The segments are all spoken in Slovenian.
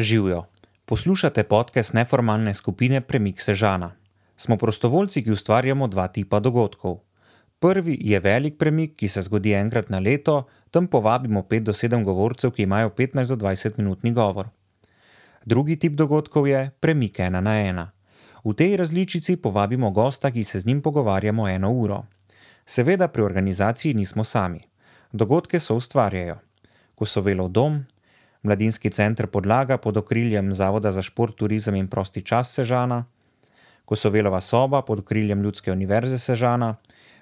Živijo. Poslušate podcast neformalne skupine Premik Sežana. Smo prostovoljci, ki ustvarjamo dva tipa dogodkov. Prvi je velik premik, ki se zgodi enkrat na leto, tam povabimo 5 do 7 govorcev, ki imajo 15 do 20 minutni govor. Drugi tip dogodkov je premik ena na ena. V tej različici povabimo gosta, ki se z njim pogovarjamo eno uro. Seveda pri organizaciji nismo sami. Dogodke so ustvarjajo. Kosovelov dom, Mladinski center Podlaga pod okriljem Zavoda za šport, turizem in prosti čas Sežana, Kosovelova soba pod okriljem Ljudske univerze Sežana,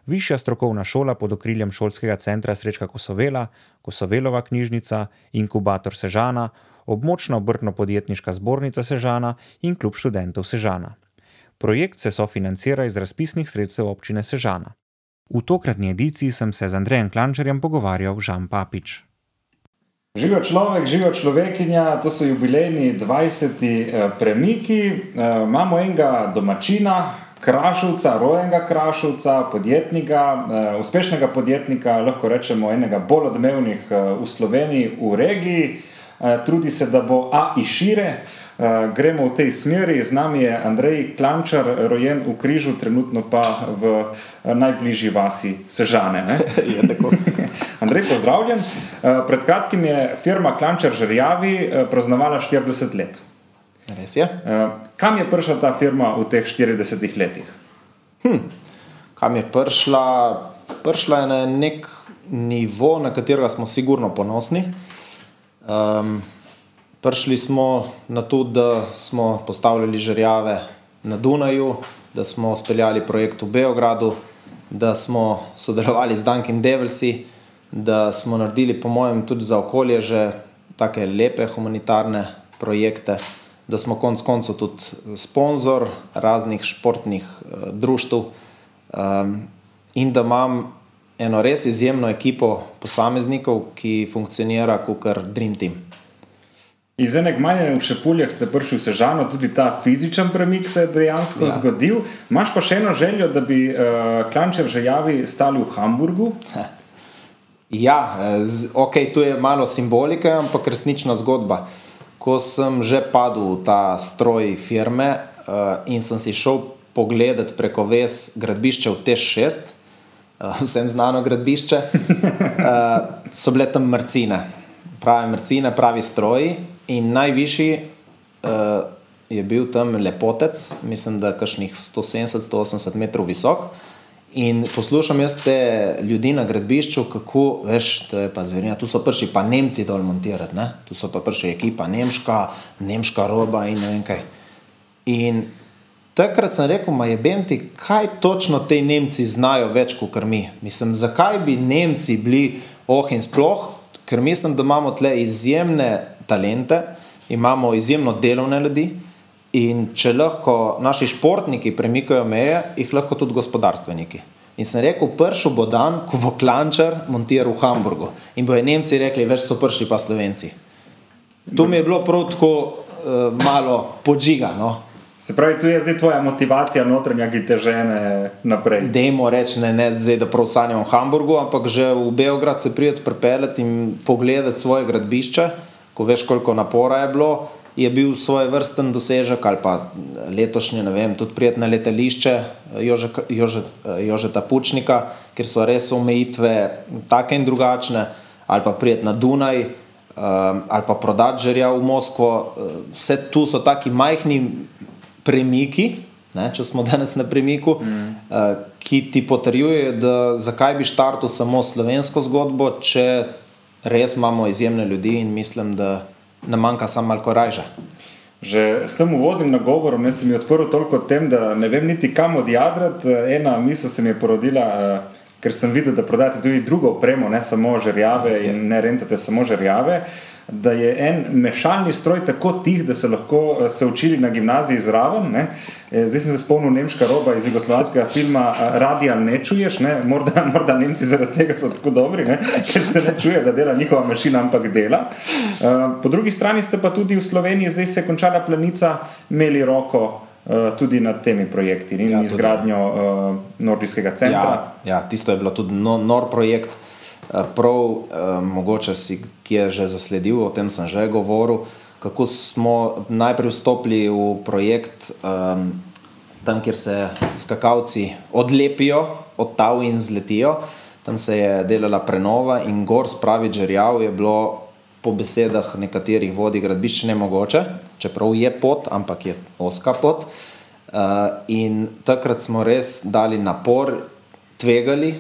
Višja strokovna šola pod okriljem Šolskega centra Srečka Kosovela, Kosovelova knjižnica, Inkubator Sežana, Območna obrtno-podjetniška zbornica Sežana in Klub študentov Sežana. Projekt se sofinancira iz razpisnih sredstev občine Sežana. V tokratni ediciji sem se z Andrejem Klančarjem pogovarjal Žan Papič. Živijo človek, živijo človekinja, to so jubilejni 20. premiki. Imamo enega domačina, Krašovca, rojenega Krašovca, podjetnika, uspešnega podjetnika, lahko rečemo enega bolj odmevnih v Sloveniji, v regiji. Trudi se, da bo A in šire. Gremo v tej smeri, z nami je Andrej Klančar, rojen v Križu, trenutno pa v najbližji vasi Sežane. Je tako. Andrej, pozdravljen. Pred kratkim je firma Klančar Žerjavi praznovala 40 let. Res je. Kam je prišla ta firma v teh 40 letih? Hm. Kam je prišla? Prišla je na nek nivo, na katerega smo sigurno ponosni. Um, prišli smo na to, da smo postavljali žrjave na Dunaju, da smo speljali projekt v Beogradu, da smo sodelovali z Dunkin Devilsi, da smo naredili, po mojem, tudi za okolje že tako lepe humanitarne projekte, da smo konec koncev tudi sponzor raznih športnih uh, društv um, in da imam eno res izjemno ekipo posameznikov, ki funkcionira kot Dream Team. Iz enega manjega v Šepuljah ste prišli v Sežano, tudi ta fizičen premik se je dejansko ja. zgodil. Imáš pa še eno željo, da bi uh, Klančer že javi stali v Hamburgu? Ja, z, ok, tu je malo simbolike, ampak resnična zgodba. Ko sem že padel v ta stroj firme uh, in sem si šel pogledat preko ves gradbišče v T6, uh, vsem znano gradbišče, uh, so bile tam mrcine, pravi mrcine, pravi stroji. In najvišji uh, je bil tam lepotec, mislim, da je kakšnih 170-180 metrov visok. In poslušam jaz te ljudi na gradbišču, kako veš, da je pa zverina. Tu so prišli pa Nemci dol montirati, ne? tu so pa prišli ekipa Nemška, Nemška roba in ne vem kaj. In takrat sem rekel, ma je bem ti, kaj točno te Nemci znajo več kot mi. Mislim, zakaj bi Nemci bili oh in sploh, ker mislim, da imamo tle izjemne talente, imamo izjemno delovne ljudi. In če lahko naši športniki premikajo meje, jih lahko tudi gospodarstveniki. In sem rekel, pršel bo dan, ko bo klančar montiral v Hamburgu. In bojo Nemci rekli, več so prši pa Slovenci. To mi je bilo prav tako uh, malo podžigano. Se pravi, tu je zdaj tvoja motivacija notranja, ki te žene naprej. Dajmo reči, ne, ne zdaj, da prav sanjam v Hamburgu, ampak že v Beograd se prijeti pripeljati in pogledati svoje gradbišče, ko veš, koliko napora je bilo je bil svoj vrsten dosežek, ali pa letošnje, ne vem, tudi prijetne letališče Jože, Jože, Jožeta Pučnika, kjer so res omejitve take in drugačne, ali pa prijetna Dunaj, um, ali pa prodati v Moskvo. Vse tu so taki majhni premiki. Ne, če smo danes na premiku, mm. ki ti potrjujejo, da zakaj bi štartil samo slovensko zgodbo, če res imamo izjemne ljudi in mislim, da nam manjka samo malo korajža. Že s tem uvodnim nagovorom ne, sem jih odprl toliko tem, da ne vem niti kam odjadrati. Ena misel se mi je porodila, uh, ker sem videl, da prodajate tudi drugo opremo, ne samo žrjave in ne rentate samo žrjave. Da je en mešalni stroj tako tih, da so lahko eh, se učili na gimnaziji zraven. Ne? Eh, zdaj sem se spomnil nemška roba iz jugoslovanskega filma eh, Radio ne čuješ, ne? Morda, morda Nemci zaradi tega so tako dobri, ne? ker se ne čuje, da dela njihova mašina, ampak dela. Po drugi strani ste pa tudi v Sloveniji, zdaj se je končala planica, imeli roko. Tudi nad temi projekti in ja, izgradnjo uh, Nordijskega centra. Ja, ja, tisto je bilo tudi no, nor projekt. Uh, prav, uh, mogoče si, ki je že zasledil, o tem sem že govoril. kako smo najprej vstopili v projekt, um, tam, kjer se skakalci odlepijo od tav in zletijo. Tam se je delala prenova in gor spravi žerjav je bilo. Po besedah nekaterih vodi gradbišče ne mogoče, čeprav je pot, ampak je oska pot. Uh, in takrat smo res dali napor, tvegali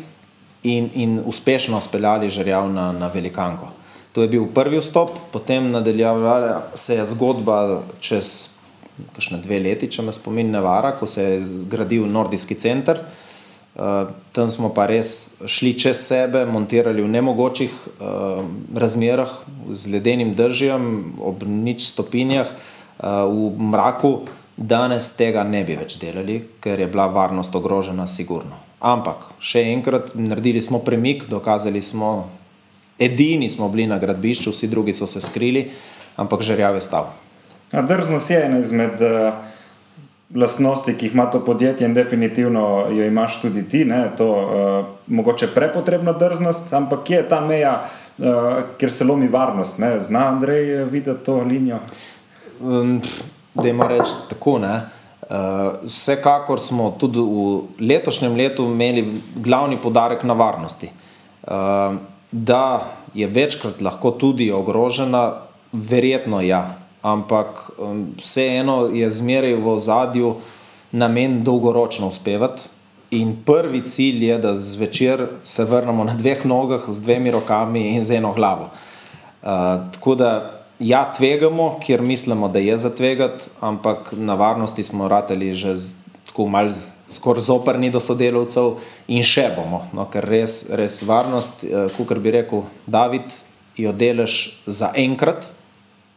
in, in uspešno speljali žrjav na, na velikanko. To je bil prvi vstop, potem nadaljevala se je zgodba čez kakšne dve leti, če me spomin ne vara, ko se je zgradil Nordijski center. Uh, tam smo pa res šli čez sebe, montirali v nemogočih uh, razmerah, z ledenim držjem, ob nič stopinjah, uh, v mraku. Danes tega ne bi več delali, ker je bila varnost ogrožena, sigurno. Ampak še enkrat, naredili smo premik, dokazali smo, edini smo bili na gradbišču, vsi drugi so se skrili, ampak žrjav je stal. Drznost je ena izmed uh, lastnosti, ki jih ima to podjetje, in definitivno jo imaš tudi ti. Ne, to je uh, mogoče prepotrebna drznost, ampak je ta meja, uh, kjer se lomi varnost. Ne. Zna Andrej videti to linijo? Um, da ima reči tako. Ne. Uh, vsekakor smo tudi v letošnjem letu imeli glavni podarek na varnosti. Uh, da je večkrat lahko tudi ogrožena, verjetno ja, ampak um, vseeno je zmeraj v zadju namen dolgoročno uspevati. In prvi cilj je, da zvečer se vrnemo na dveh nogah, z dvemi rokami in z eno glavo. Uh, tako da ja, tvegamo, ker mislimo, da je za tvegati, ampak na varnosti smo rateli že tako malce skoraj zoprni do sodelavcev in še bomo. No, ker res, res varnost, eh, kot bi rekel David, jo delaš za enkrat,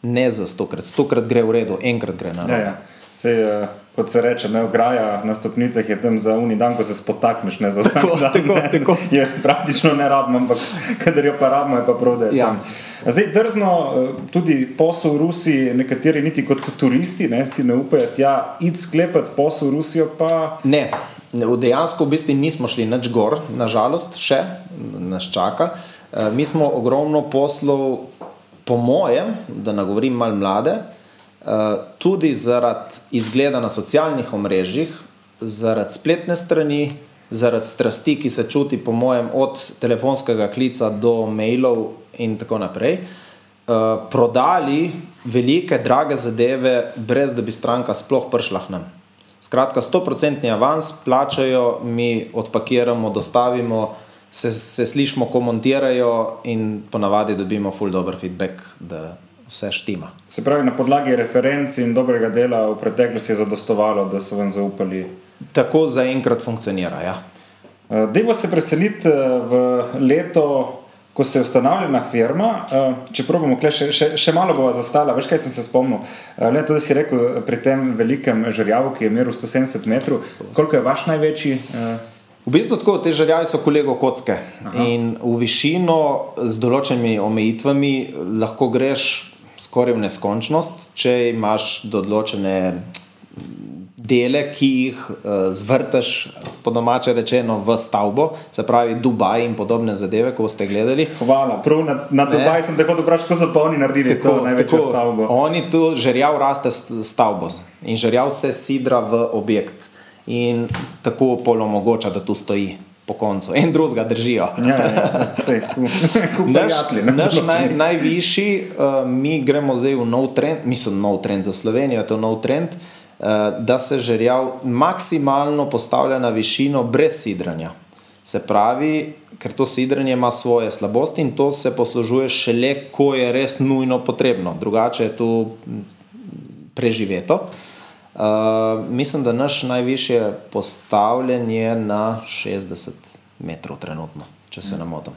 ne za stokrat. Stokrat gre v redu, enkrat gre na roke. Ja, ja. Sej, uh, kot se reče, ne ograja na stopnicah je tam za uni dan, ko se spotakneš, ne za vse. Tako, tako, tako. Je praktično ne rabimo, ampak kadar jo pa rabimo, je pa prav, da je Ja. tam. Zdaj, drzno, eh, tudi posel v Rusiji, nekateri niti kot turisti ne, si ne upajo tja id sklepati posel v Rusijo, pa Ne, ne, v dejansko v bistvu nismo šli nič gor, nažalost, še nas čaka. Eh, Mi smo ogromno poslov, po mojem, da nagovorim malo mlade, eh, tudi zaradi izgleda na socialnih omrežjih, zaradi spletne strani, zaradi strasti, ki se čuti, po mojem, od telefonskega klica do mailov in tako naprej. Uh, prodali velike, drage zadeve, brez da bi stranka sploh prišla k nam. Skratka, 100% avans plačajo, mi odpakiramo, dostavimo, se, se slišimo, ko montirajo, in ponavadi dobimo full dobro feedback, da vse štima. se pravi na podlagi referenc in dobrega dela v preteklosti je zadostovalo, da so vam zaupali. Tako zaenkrat funkcionira. Ja. Uh, Dejmo se preseliti uh, v leto, ko se je ustanovljena firma. Uh, če probamo, še, še, še malo bova zastala. Veš, kaj sem se spomnil? Le to, da si rekel eh, pri tem velikem žrjavu, ki je meril 170 metrov. Koliko je vaš največji? Uh, V bistvu tako, te žrljave so kolego kocke Aha. in v višino z določenimi omejitvami lahko greš skoraj v neskončnost, če imaš določene dele, ki jih uh, zvrtaš, po domače rečeno, v stavbo, se pravi Dubaj in podobne zadeve, ko ste gledali. hvala, prav na, na Dubaj sem tako vprašal, kako so pa oni naredili tako, to največjo tako, stavbo. Oni tu žrjav raste s stavbo in žrjav se sidra v objekt in tako pol omogoča, da tu stoji po koncu. En drugega držijo. Ja, ja, ja. Ku, ku Naš, ne, naš naj, najvišji, uh, mi gremo zdaj v nov trend, mislim, nov trend za Slovenijo, to je nov trend, uh, da se žerjav maksimalno postavlja na višino brez sidranja. Se pravi, ker to sidranje ima svoje slabosti in to se poslužuje šele, ko je res nujno potrebno, drugače je to mm, preživeto. Uh, mislim, da naš najvišji postavljen je na 60 metrov trenutno, če se ne motim.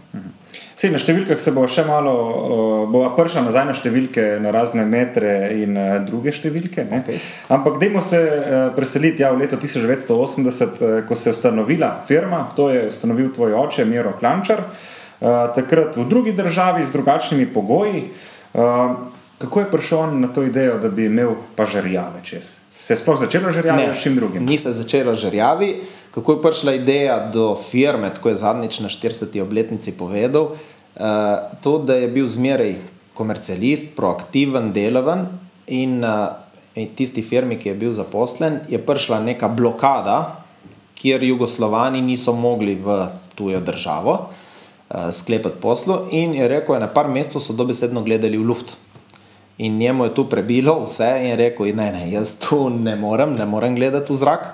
Sej, na številkah se bo še malo, uh, bo prišla nazaj na številke, na razne metre in uh, druge številke. ne. Okej. Ampak dajmo se uh, preseliti ja, v leto 1980, uh, ko se je ustanovila firma, to je ustanovil tvoj oče, Miro Klančar, uh, takrat v drugi državi z drugačnimi pogoji. Uh, kako je prišel na to idejo, da bi imel pa žrjave čez? Se je sploh začelo žrjave s čim drugim? Ni se začelo žrjavi. Kako je prišla ideja do firme, tako je zadnjič na 40. obletnici povedal, uh, to, da je bil zmeraj komercialist, proaktiven, delaven in, uh, in tisti firmi, ki je bil zaposlen, je prišla neka blokada, kjer Jugoslovani niso mogli v tujo državo uh, sklepati poslu, in je rekel, da je na par mesecev so dobesedno gledali v luft. In njemu je tu prebilo vse, in je rekel, ne, ne, jaz tu ne morem, ne morem gledati v zrak.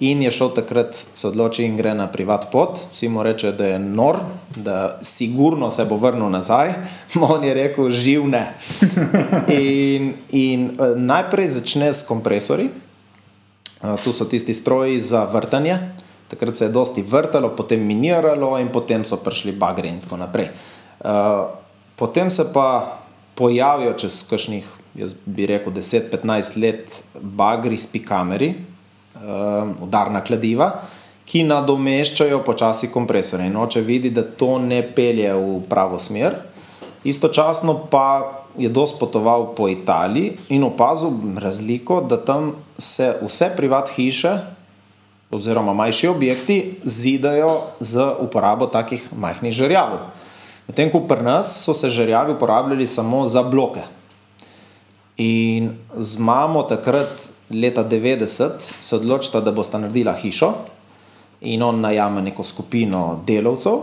In je šel takrat, se odloči in gre na privat pot. Vsi mu reče, da je nor, da sigurno se bo vrnil nazaj. On je rekel, živ ne. In, in najprej začne s kompresori, tu so tisti stroji za vrtanje. Takrat se je dosti vrtalo, potem miniralo, in potem so prišli bagri in tako naprej. Potem se pa pojavijo čez kakšnih, jaz bi rekel, 10-15 let bagri s pikameri, um, udarna kladiva, ki nadomeščajo počasi kompresore. In oče vidi, da to ne pelje v pravo smer. Istočasno pa je dosti potoval po Italiji in opazil razliko, da tam se vse privat hiše, oziroma manjši objekti, zidajo z uporabo takih majhnih žrjavov. Medtem ko pri nas so se žrjavi uporabljali samo za bloke. In z mamo takrat, leta 90, se odločita, da bosta naredila hišo, in on najame neko skupino delavcev,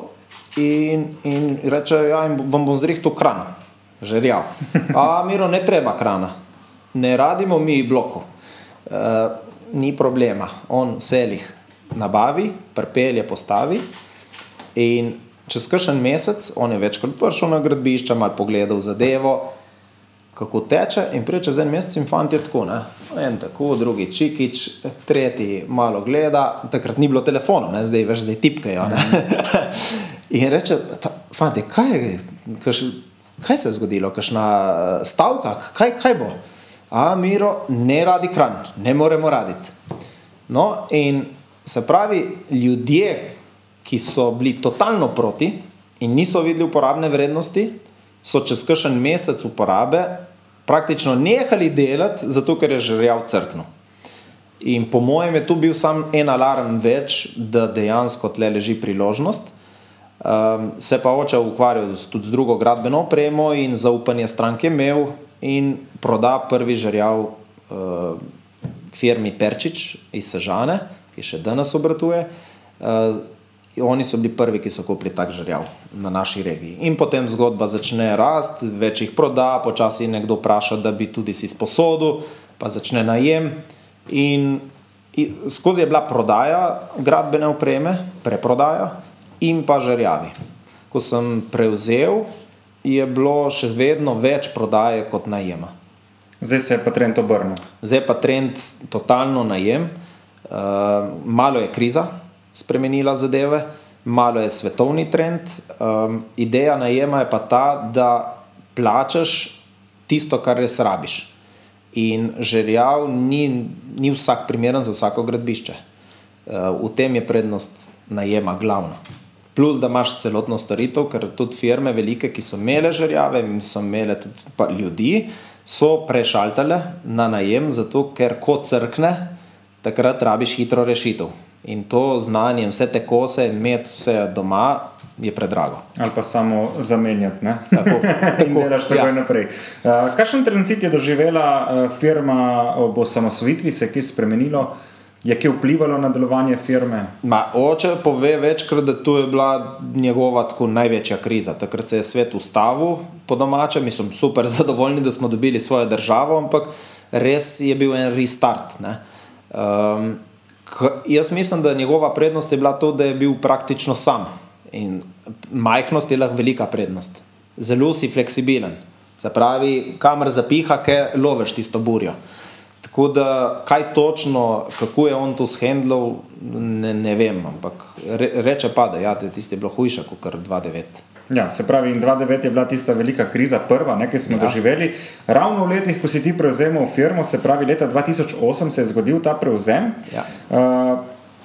in, in reče: Ja, in vam bom zrihtel kran, žerjav. A, miro, ne treba krana, ne radimo mi blokov. E, ni problema, on vse jih nabavi, prepelje, postavi. In čez kakšen mesec, on je večkrat prišel na gradbišče, malo pogledal zadevo kako teče, in prej čez en mesec in fant je tako, ne? en tako, drugi čikič, tretji malo gleda, takrat ni bilo telefona, ne? zdaj veš, zdaj tipkajo. in reče, fant, kaj, kaj, kaj se je zgodilo, kakšna stavka, kaj, kaj bo? A, miro, ne radi kran, ne moremo raditi. No, in se pravi, ljudje, ki so bili totalno proti in niso videli uporabne vrednosti, so čez kakšen mesec uporabe praktično nehali delati, zato ker je žrjav crkno. In po mojem je tu bil samo en alarm več, da dejansko tle leži priložnost. Um, se pa oče ukvarjal tudi z drugo gradbeno opremo in zaupanje stranke imel in proda prvi žrjav uh, firmi Perčič iz Sežane, ki še danes obratuje. Uh, Oni so bili prvi, ki so kupili tak žrjav na naši regiji. In potem zgodba začne rasti, več jih proda, počasi nekdo vpraša, da bi tudi si sposodil, pa začne najem. In, in skozi je bila prodaja gradbene opreme, preprodaja in pa žrjavi. Ko sem prevzel, je bilo še vedno več prodaje kot najema. Zdaj se je pa trend obrnil. Zdaj pa trend totalno najem, uh, malo je kriza spremenila zadeve, malo je svetovni trend. Um, ideja najema je pa ta, da plačaš tisto, kar res rabiš. In žerjav ni, ni vsak primeren za vsako gradbišče. Uh, v tem je prednost najema glavna. Plus, da imaš celotno storitev, ker tudi firme, velike, ki so imele žrjave in so imele tudi ljudi, so prešaltale na najem, zato ker kot crkne, takrat rabiš hitro rešitev. In to znanje, vse te kose, imeti vse doma, je predrago. Ali pa samo zamenjati, ne? tako da delaš tako ja. naprej. Uh, kakšen tranzit je doživela uh, firma ob osamosvojitvi, se je kaj spremenilo? Je kaj vplivalo na delovanje firme? Ma, oče pove večkrat, da to je bila njegova tako največja kriza. Takrat se je svet ustavil po domačem, mi smo super zadovoljni, da smo dobili svojo državo, ampak res je bil en restart. Um, Jaz mislim, da njegova prednost je bila to, da je bil praktično sam. In majhnost je lahko velika prednost. Zelo si fleksibilen. Se pravi, kamer zapiha, ker loviš tisto burjo. Tako da, kaj točno, kako je on to shendlal, ne, ne vem. Ampak re, reče pa, da ja, tisti je bilo hujše kot 2-9. Ja, se pravi, in 2009 je bila tista velika kriza, prva, nekaj smo ja. doživeli. Ravno v letih, ko si ti prevzel firmo, se pravi, leta 2008 se je zgodil ta prevzem. Ja. Uh,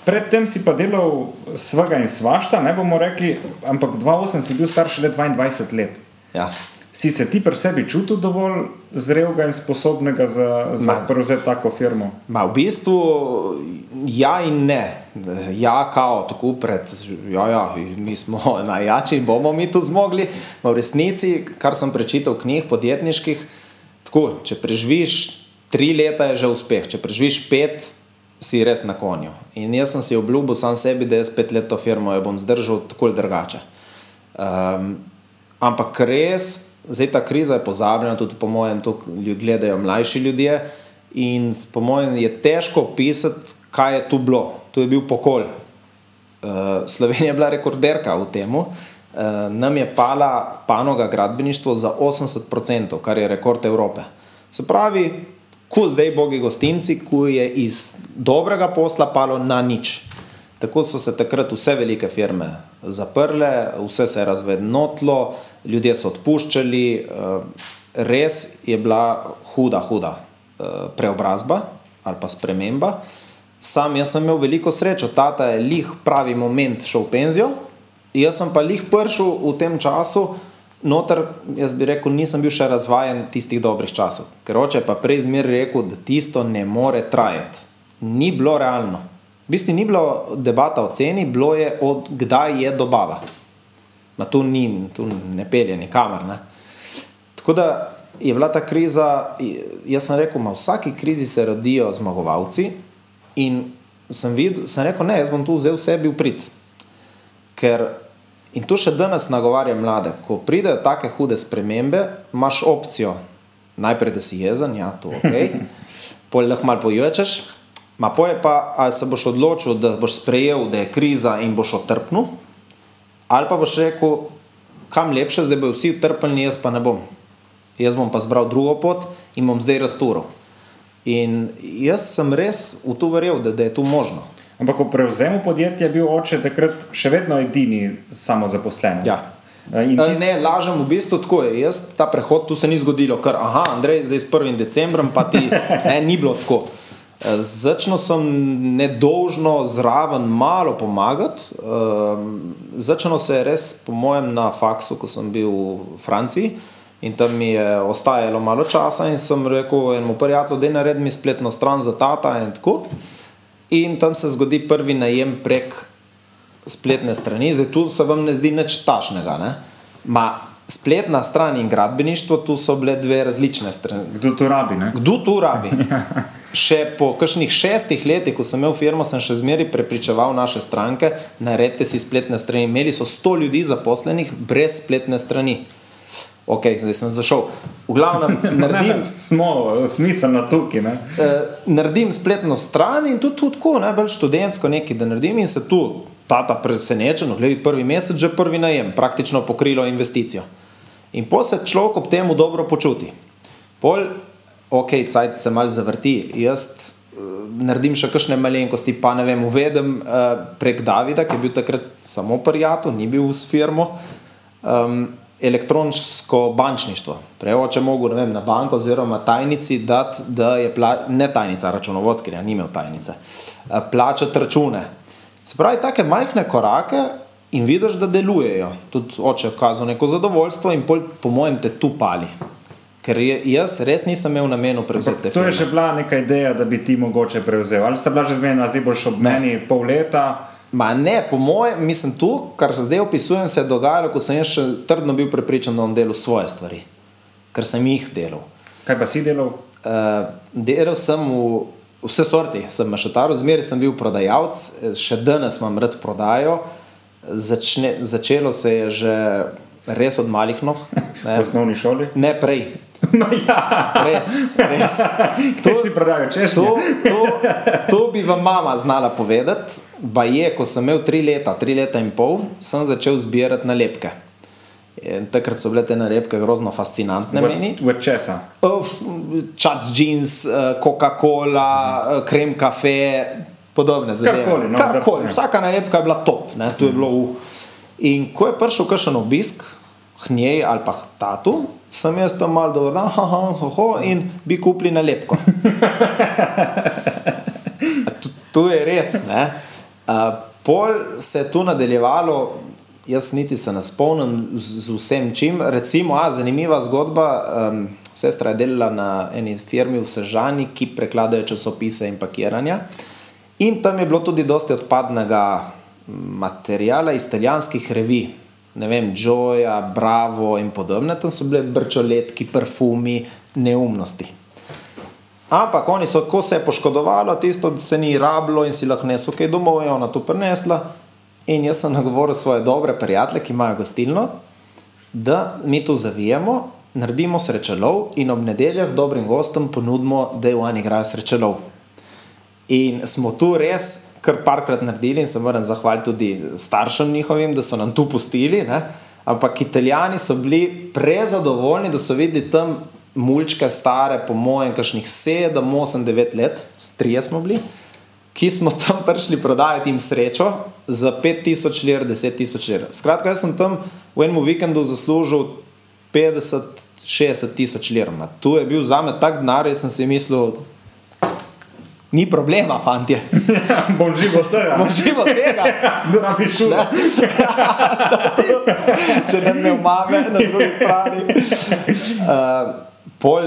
predtem si pa delal svega in svašta, ne bomo rekli, ampak 2008 si bil star šele 22 let. Ja. Si se ti pri sebi čutil dovolj zrelega in sposobnega za, za prevzeti tako firmo? Ma, v bistvu ja in ne. Ja, kao, tako pred, ja, ja, mi smo najjači, bomo mi to zmogli. Ma, v resnici, kar sem prečital v knjigah podjetniških, tako, če preživiš tri leta, je že uspeh, če preživiš pet, si res na konju. In jaz sem si obljubil sam sebi, da jaz pet let to firmo bom zdržal tako ali drugače. Um, ampak res, zdaj ta kriza je pozabljena, tudi po mojem, to gledajo mlajši ljudje. In po mojem je težko opisati, kaj je tu bilo. Tu je bil pokol. Uh, Slovenija je bila rekorderka v tem. Uh, nam je pala panoga gradbeništvo za 80%, kar je rekord Evrope. Se pravi, ko zdaj bogi gostinci, ko je iz dobrega posla palo na nič. Tako so se takrat vse velike firme zaprle, vse se je razvednotlo, ljudje so odpuščali, eh, res je bila huda, huda eh, preobrazba ali pa sprememba. Sam jaz sem imel veliko srečo, tata je lih pravi moment šel v penzijo, jaz sem pa lih pršel v tem času, noter, jaz bi rekel, nisem bil še razvajen tistih dobrih časov. Ker oče pa prej zmer rekel, da tisto ne more trajati. Ni bilo realno. V bistvu ni bilo debata o ceni, bilo je od kdaj je dobava. Ma tu ni, tu ne pelje nikamor. Ne? Tako da je bila ta kriza, jaz sem rekel, v vsaki krizi se rodijo zmagovalci. In sem, videl, sem rekel, ne, jaz bom tu vzel sebi v prid. Ker In to še danes nagovarja mlade. Ko pridejo tako hude spremembe, imaš opcijo, najprej da si jezen, ja, to je ok, pojdi lahko malo poječeš, ma poje pa, ali se boš odločil, da boš sprejel, da je kriza in boš otrpnil, ali pa boš rekel, kam lepše, zdaj bojo vsi utrpni, jaz pa ne bom. Jaz bom pa zbral drugo pot in bom zdaj razturil. In jaz sem res v to verjel, da, da je to možno. Ampak po prevzemu podjetja je bil oče takrat še vedno edini samozaposlen. Ja. Tis... Ne, lažem v bistvu tako. Jaz, ta prehod tu se ni zgodilo, ker aha, Andrej, zdaj s 1. decembrom pa ti ne, ni bilo tako. Začel sem nedolžno zraven malo pomagati. Začelo se je res, po mojem, na faksu, ko sem bil v Franciji. In tam mi je ostajalo malo časa, in sem rekel, enemu prijatelju, da je naredil mi spletno stran za tata in tako. In tam se zgodi prvi najem prek spletne strani, zdaj tu se vam ne zdi nič tašnega. Ne? Ma, spletna stran in gradbeništvo, tu so bile dve različne strani. Kdo to rabi? Ne? Kdo to rabi? še po kakšnih šestih letih, ko sem imel firmo, sem še zmeraj prepričeval naše stranke, naredite si spletne strani. Imeli so sto ljudi zaposlenih brez spletne strani. Ok, zdaj sem zašel. V glavnem, naredim, smo smiselno tukaj. Ne? Eh, naredim spletno stran in tudi tako, najbolj študentsko nekaj, da naredim in se tu tata presenečen, gledaj, prvi mesec, že prvi najem, praktično pokrilo investicijo. In po se človek ob tem dobro počuti. Pol, ok, cajt se mal zavrti. Jaz uh, naredim še kakšne malenkosti, pa ne vem, uvedem uh, prek Davida, ki je bil takrat samo prijatelj, ni bil s firmo. Um, elektronsko bančništvo. Prevoče mogo vem, na banko oziroma tajnici dati, da je pla, ne tajnica, računovod, ker ja ni imel tajnice, eh, plačati račune. Se pravi, take majhne korake in vidiš, da delujejo. Tudi oče kazal neko zadovoljstvo in pol, po mojem te tu pali. Ker jaz res nisem imel namenu prevzeti te. To je že bila neka ideja, da bi ti mogoče prevzel. Ali ste bila že zmena, zdaj boš ob meni pol leta? Ma ne, po mojem, mislim, tu, kar se zdaj opisujem, se je dogajalo, ko sem še trdno bil prepričan, da bom delal svoje stvari, ker sem jih delal. Kaj pa si delal? Uh, delal sem v vse sorti, sem mašetar, zmeraj sem bil prodajalec, še danes imam rad prodajo. Začne, začelo se je že res od malih nog. V osnovni šoli? Ne, prej. No, ja. Res, res. To si prodajal, češ. To, to, to bi vam mama znala povedati. Ba je, ko sem imel tri leta, tri leta in pol, sem začel zbirati nalepke. In takrat so bile te nalepke grozno fascinantne. V česa? Čat jeans, eh, Coca-Cola, eh, krem kafe, podobne zadeve. Karkoli. No, Karkoli. Vsaka nalepka je bila top. Ne, je bilo v... In ko je prišel kakšen obisk, hnjej ali pa tatu, sem jaz tam mal dobro, da ha, ha, ha, in bi kupili nalepko. to je res. Uh, pol se je tu nadaljevalo, jaz niti se ne spomnim z, z vsem čim. Recimo, a, zanimiva zgodba. Um, sestra je delala na eni firmi v Sežani, ki prekladajo časopise in pakiranja. In tam je bilo tudi dosti odpadnega materijala iz italijanskih revij ne vem, Joja, Bravo in podobne, tam so bile brčoletki, parfumi, neumnosti. Ampak oni so tako se poškodovali, tisto se ni rabilo in si lahko nesel kaj domov, je ona to prinesla. In jaz sem nagovoril svoje dobre prijatelje, ki imajo gostilno, da mi to zavijemo, naredimo srečelov in ob nedeljah dobrim gostom ponudimo, da je v Ani igrajo srečelov. In smo tu res kar parkrat naredili in se moram zahvaliti tudi staršem njihovim, da so nam tu pustili. Ne? Ampak italijani so bili prezadovoljni, da so videli tam mulčke stare, po mojem, kakšnih 7, 8, 9 let, 3 smo bili, ki smo tam prišli prodajati jim srečo za 5000 lir, 10 tisoč lir. Skratka, jaz sem tam v enem vikendu zaslužil 50, 60 tisoč lir. Tu je bil za me tak denar, jaz sem si mislil, Ni problema, fanti. Bom živel tega. Bom živel tega. Da nam je šlo. Če ne me umame na drugi strani. Uh, pol,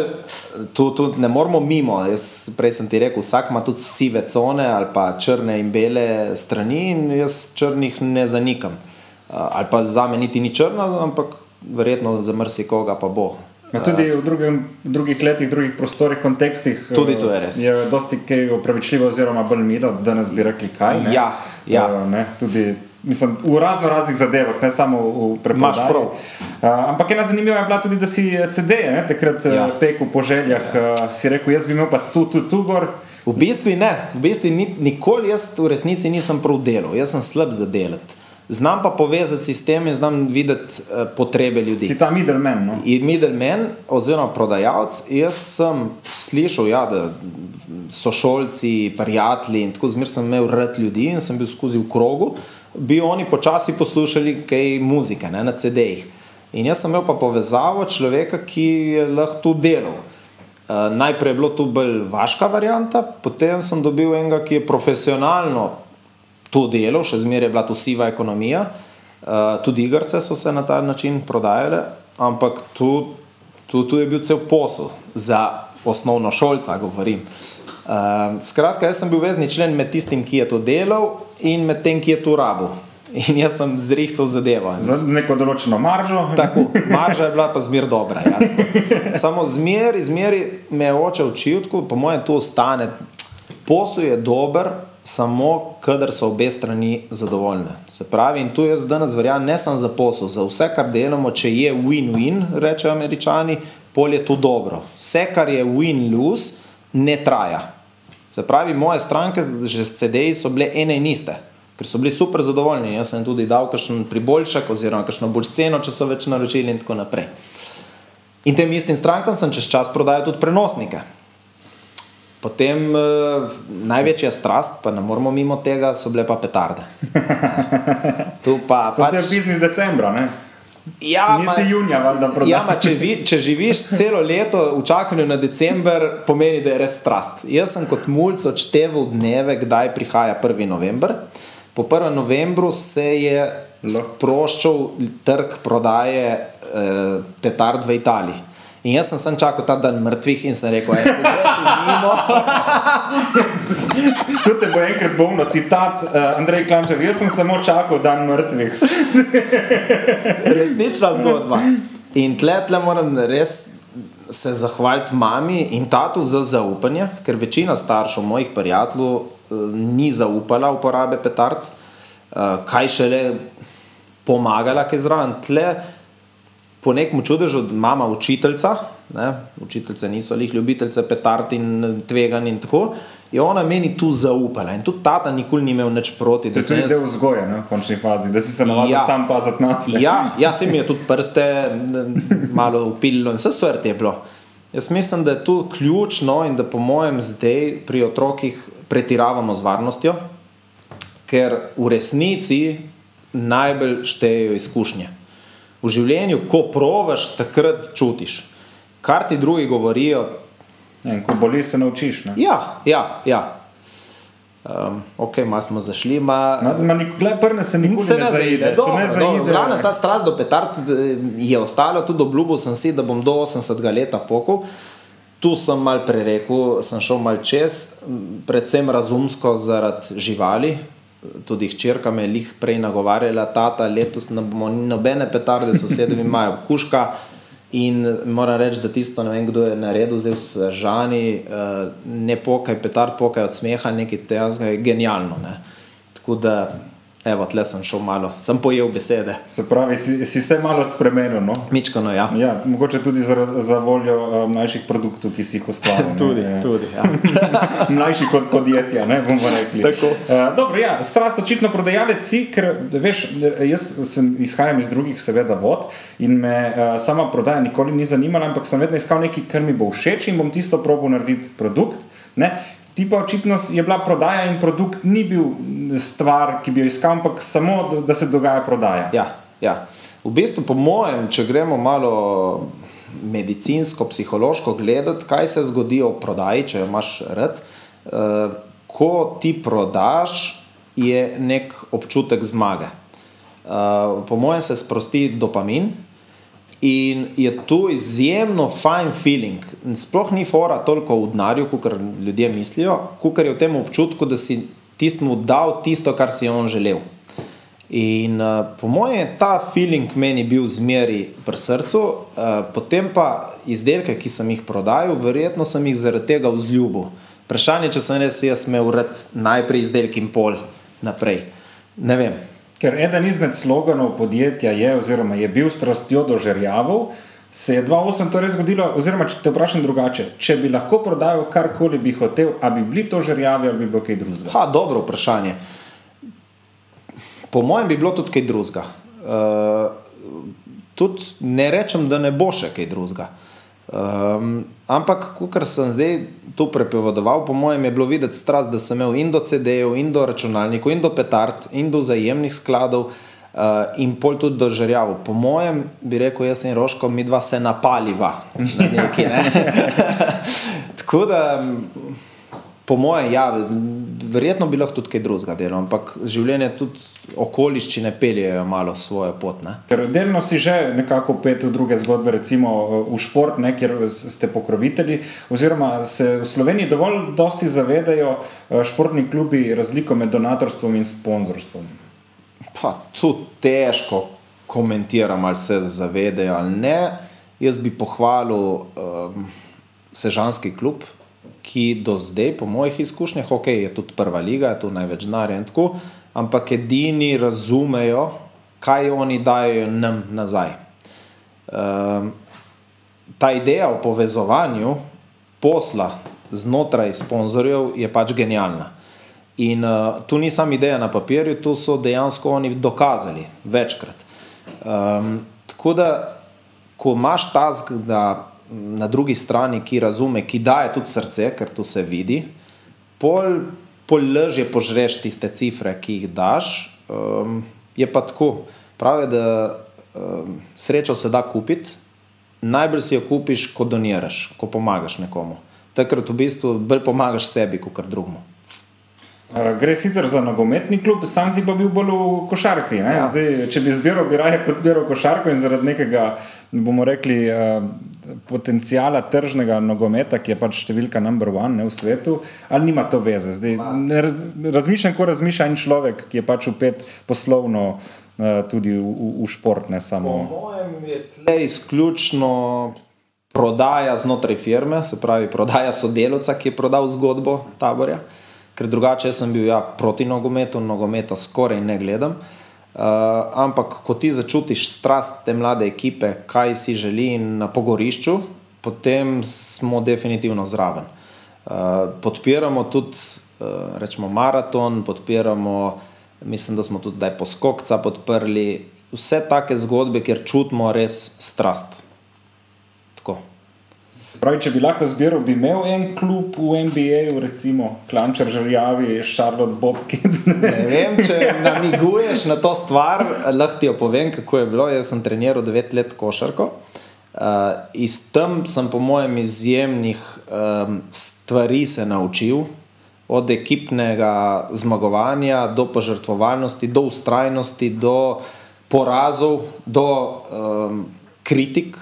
tu, tu ne moramo mimo. Jaz prej sem ti rekel, vsak ima tudi sive cone ali pa črne in bele strani in jaz črnih ne zanikam. Uh, ali pa za me niti ni črna, ampak verjetno za mrsikoga pa bo. Ja, tudi v, drugem, drugih letih, drugih prostorih, kontekstih. Tudi to je res. Je dosti kaj upravičljivo, oziroma bolj milo, da nas bi rekli kaj. Ne? Ja, ja. Uh, tudi, mislim, v razno raznih zadevah, ne samo v preprostoru. Uh, ampak ena zanimiva je bila tudi, da si CD-je takrat ja. pekel po željah. Uh, si rekel, jaz bi imel pa tu, tu, tu gor. V bistvu ne, v bistvu ni, nikoli jaz v resnici nisem prav delal, jaz sem slab za delati. Znam pa povezati sistem in znam videti uh, potrebe ljudi. Si ta middleman. No? Middleman, oziroma prodajalec. Jaz sem slišal, ja, da so šolci, prijatelji in tako zmeraj sem imel rad ljudi in sem bil skozi v krogu. Bi oni počasi poslušali kaj muzike ne, na CD-jih. In jaz sem imel pa povezavo človeka, ki je lahko tu delal. Uh, najprej je bilo to bolj vaška varianta, potem sem dobil enega, ki je profesionalno to delo, še zmeraj je bila to siva ekonomija, uh, tudi igrice so se na ta način prodajale, ampak tu, tu, tu je bil cel posel za osnovno šolca, govorim. Uh, skratka, jaz sem bil vezni člen med tistim, ki je to delal in med tem, ki je to rabo. In jaz sem zrihtal zadevo. Za neko določeno maržo. Tako, marža je bila pa zmer dobra. Ja. Samo zmer, zmer me je oče učil, po mojem, to ostane. Posel je dober, samo, kadar so obe strani zadovoljne. Se pravi, in tu jaz danes verjamem, ne samo za posel, za vse, kar delamo, če je win-win, rečejo američani, pol je to dobro. Vse, kar je win-lose, ne traja. Se pravi, moje stranke, že s CD-ji so bile ene in iste. Ker so bili super zadovoljni, jaz sem tudi dal kakšen priboljšek, oziroma kakšno bolj sceno, če so več naročili, in tako naprej. In tem istim strankam sem čez čas prodajal tudi prenosnike. Potem uh, največja strast, pa ne moramo mimo tega, so bile pa petarde. tu pa pač... to je biznis decembra. Ne? Ja, Nisi junija, da prodaš. Ja, če, vi, če živiš celo leto v čakanju na decembr, pomeni, da je res strast. Jaz sem kot mulj odšteval dneve, kdaj prihaja 1. november. Po 1. novembru se je sproščal trg prodaje eh, petard v Italiji. In jaz sem sem čakal ta dan mrtvih in sem rekel, da je to mimo. Tu te bo enkrat bomno citat, uh, Andrej Klančer, jaz sem samo čakal dan mrtvih. Resnična zgodba. In tle, tle moram res se zahvaliti mami in tatu za zaupanje, ker večina staršev mojih prijateljev uh, ni zaupala uporabe petard, uh, kaj šele pomagala, kaj zraven po nekem čudežu, da mama učiteljica, ne, učiteljice niso jih ljubiteljice petard in tvegan in tako. Je ona meni tu zaupala in tudi tata nikoli ni imel nič proti. Da si jaz... del vzgoje, ne, v končni fazi, da si se navadil ja, sam paziti na sebe. Ja, ja se mi je tudi prste malo upilo in vse svet je bilo. Jaz mislim, da je to ključno in da po mojem zdaj pri otrokih pretiravamo z varnostjo, ker v resnici najbolj štejejo izkušnje v življenju, ko provaš, takrat čutiš. Kar ti drugi govorijo. Ja, ko boli, se naučiš. Ne? Ja, ja. ja. Um, ok, malo smo zašli. Ma, ma, nikoli, prne se nikoli se ne, ne zaide. Do, se ne zaide. Glavna ta strast do petard eh, je ostala, tudi obljubil sem si, da bom do 80 let pokol. Tu sem mal prerekel, sem šel mal čez, predvsem razumsko zaradi živali, tudi hčerka me je prej nagovarjala, tata, letos ne bomo nobene petarde, sosedovi imajo kuška. In moram reči, da tisto, ne vem, kdo je naredil zdaj v Sežani, uh, ne pokaj, petard pokaj od smeha, nekaj tega je genialno. Ne. Tako da Evo, tle sem šel malo, sem pojel besede. Se pravi, si, si se malo spremenil. No? Mičkano, ja. ja. Mogoče tudi za, za voljo uh, mlajših produktov, ki si jih ustvaril. tudi, ja. tudi. Ja. Mlajši kot podjetja, ne bomo rekli. Uh, dobro, ja, strast očitno prodajalec si, ker veš, jaz sem, izhajam iz drugih, seveda, vod in me uh, sama prodaja nikoli ni zanimala, ampak sem vedno iskal nekaj, kar mi bo všeč in bom tisto probo narediti produkt. Ne? Ti pa očitno je bila prodaja in produkt, ni bil stvar, ki bi jo iskal, ampak samo, da se dogaja prodaja. Ja, ja. V bistvu, po mojem, če gremo malo medicinsko, psihološko gledati, kaj se zgodi v prodaji, če imaš red. Uh, ko ti prodaš, je nek občutek zmage. Uh, po mojem, se sprosti dopamin, In je to izjemno fajn feeling. Sploh ni fora toliko v denarju, kot ljudje mislijo, kot je v tem občutku, da si tistemu dal tisto, kar si on želel. In uh, po mojem je ta feeling meni bil zmeri pri srcu, uh, potem pa izdelke, ki sem jih prodajal, verjetno sem jih zaradi tega vzljubil. Vprašanje, če sem res jaz imel rad najprej izdelek in pol naprej. Ne vem, Ker eden izmed sloganov podjetja je, oziroma je bil strastjo do žrjavov, se je 2-8 torej zgodilo. Oziroma, če te vprašam drugače, če bi lahko prodajal karkoli bi hotel, ali bi bili to žrjavi ali bi bilo kaj drugega? Ha, dobro vprašanje. Po mojem bi bilo tudi kaj drugega. Uh, tudi ne rečem, da ne bo še kaj drugega. Um, ampak, kar sem zdaj tu prepovedoval, po mojem, je bilo videti strast, da sem imel in do CD-jev, in do računalnikov, in do petard, in do zajemnih skladov, uh, in pol tudi do žrjav. Po mojem, bi rekel, jaz in Roško, mi dva se napaliva na neki. Ne? Tako da po mojem, ja, verjetno bi lahko tudi kaj drugega delal, ampak življenje tudi okoliščine peljejo malo svojo pot. Ne? Ker delno si že nekako pet v druge zgodbe, recimo v šport, ne, kjer ste pokrovitelji, oziroma se v Sloveniji dovolj dosti zavedajo eh, športni klubi razliko med donatorstvom in sponzorstvom. Pa tu težko komentiram, ali se zavedajo ali ne. Jaz bi pohvalil um, Sežanski klub, ki do zdaj, po mojih izkušnjah, ok, je tudi prva liga, je tu največ denarja in tako, ampak edini razumejo, kaj oni dajo nam nazaj. Um, ta ideja o povezovanju posla znotraj sponzorjev je pač genialna. In uh, tu ni samo ideja na papirju, tu so dejansko oni dokazali večkrat. Um, tako da, ko imaš task, da na drugi strani, ki razume, ki daje tudi srce, ker to se vidi, pol, pol lažje požreš tiste cifre, ki jih daš. Um, je pa tako, pravi, da um, srečo se da kupiti, najbolj si jo kupiš, ko doniraš, ko pomagaš nekomu. Takrat v bistvu bolj pomagaš sebi, kot drugemu. Uh, gre sicer za nogometni klub, sam si pa bil bolj v košarki. Ja. Zdaj, če bi zbiral, bi raje podpiral košarko in zaradi nekega, bomo rekli, uh, potencijala tržnega nogometa, ki je pač številka number one ne, v svetu, ali nima to veze. Zdaj, raz, razmišljam, kot razmišlja en človek, ki je pač upet poslovno uh, tudi v, v, v šport. Po mojem je tle izključno. Prodaja znotraj firme, se pravi, prodaja sodelovca, ki je prodal zgodbo taborja. Uh, ker drugače sem bil ja, proti nogometu, nogometa skoraj ne gledam. Uh, ampak, ko ti začutiš strast te mlade ekipe, kaj si želi na pogorišču, potem smo definitivno zraven. Uh, podpiramo tudi, uh, rečemo, maraton, podpiramo, mislim, da smo tudi poskokca podprli, vse take zgodbe, kjer čutimo res strast. Pravi, če bi lahko zbiral, bi imel en klub v NBA, recimo Klančer, Žrjavi, Charlotte Bobkins. Ne. ne vem, če namiguješ na to stvar, lahko ti jo povem, kako je bilo. Jaz sem treniral 9 let košarko. Uh, iz tam sem, po mojem, izjemnih um, stvari se naučil, od ekipnega zmagovanja do požrtvovalnosti, do ustrajnosti, do porazov, do um, kritik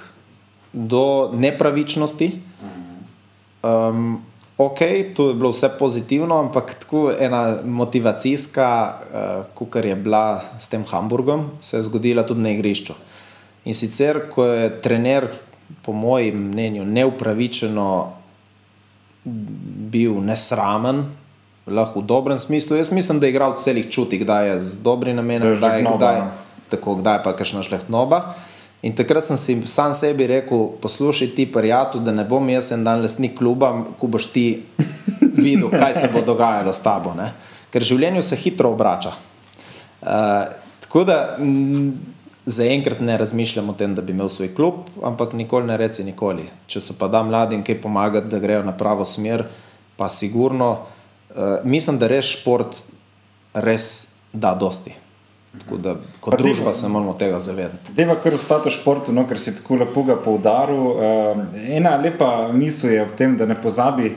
do nepravičnosti. Um, ok, tu je bilo vse pozitivno, ampak tako ena motivacijska, uh, kot je bila s tem Hamburgom, se je zgodila tudi na igrišču. In sicer, ko je trener po mojem mnenju, neupravičeno bil nesramen, lahko v dobrem smislu. Jaz mislim, da je igral celih čuti, kdaj je z dobrim namenom, kdaj je kdaj, no. tako, kdaj pa kakšna šlehtnoba. In takrat sem si sam sebi rekel, poslušaj ti, prijatelj, da ne bom jaz en dan lastnik kluba, ko boš ti videl, kaj se bo dogajalo s tabo. Ne? Ker življenje se hitro obrača. Uh, tako da m, zaenkrat ne razmišljam o tem, da bi imel svoj klub, ampak nikoli ne reci nikoli. Če se pa da mladim kaj pomagati, da grejo na pravo smer, pa sigurno. Uh, mislim, da res šport res da dosti. Tako da kot Pa družba se moramo tega zavedati. Deva kar ostati v športu, no, ker si tako lepo ga poudaril. Uh, ena lepa misel je ob tem, da ne pozabi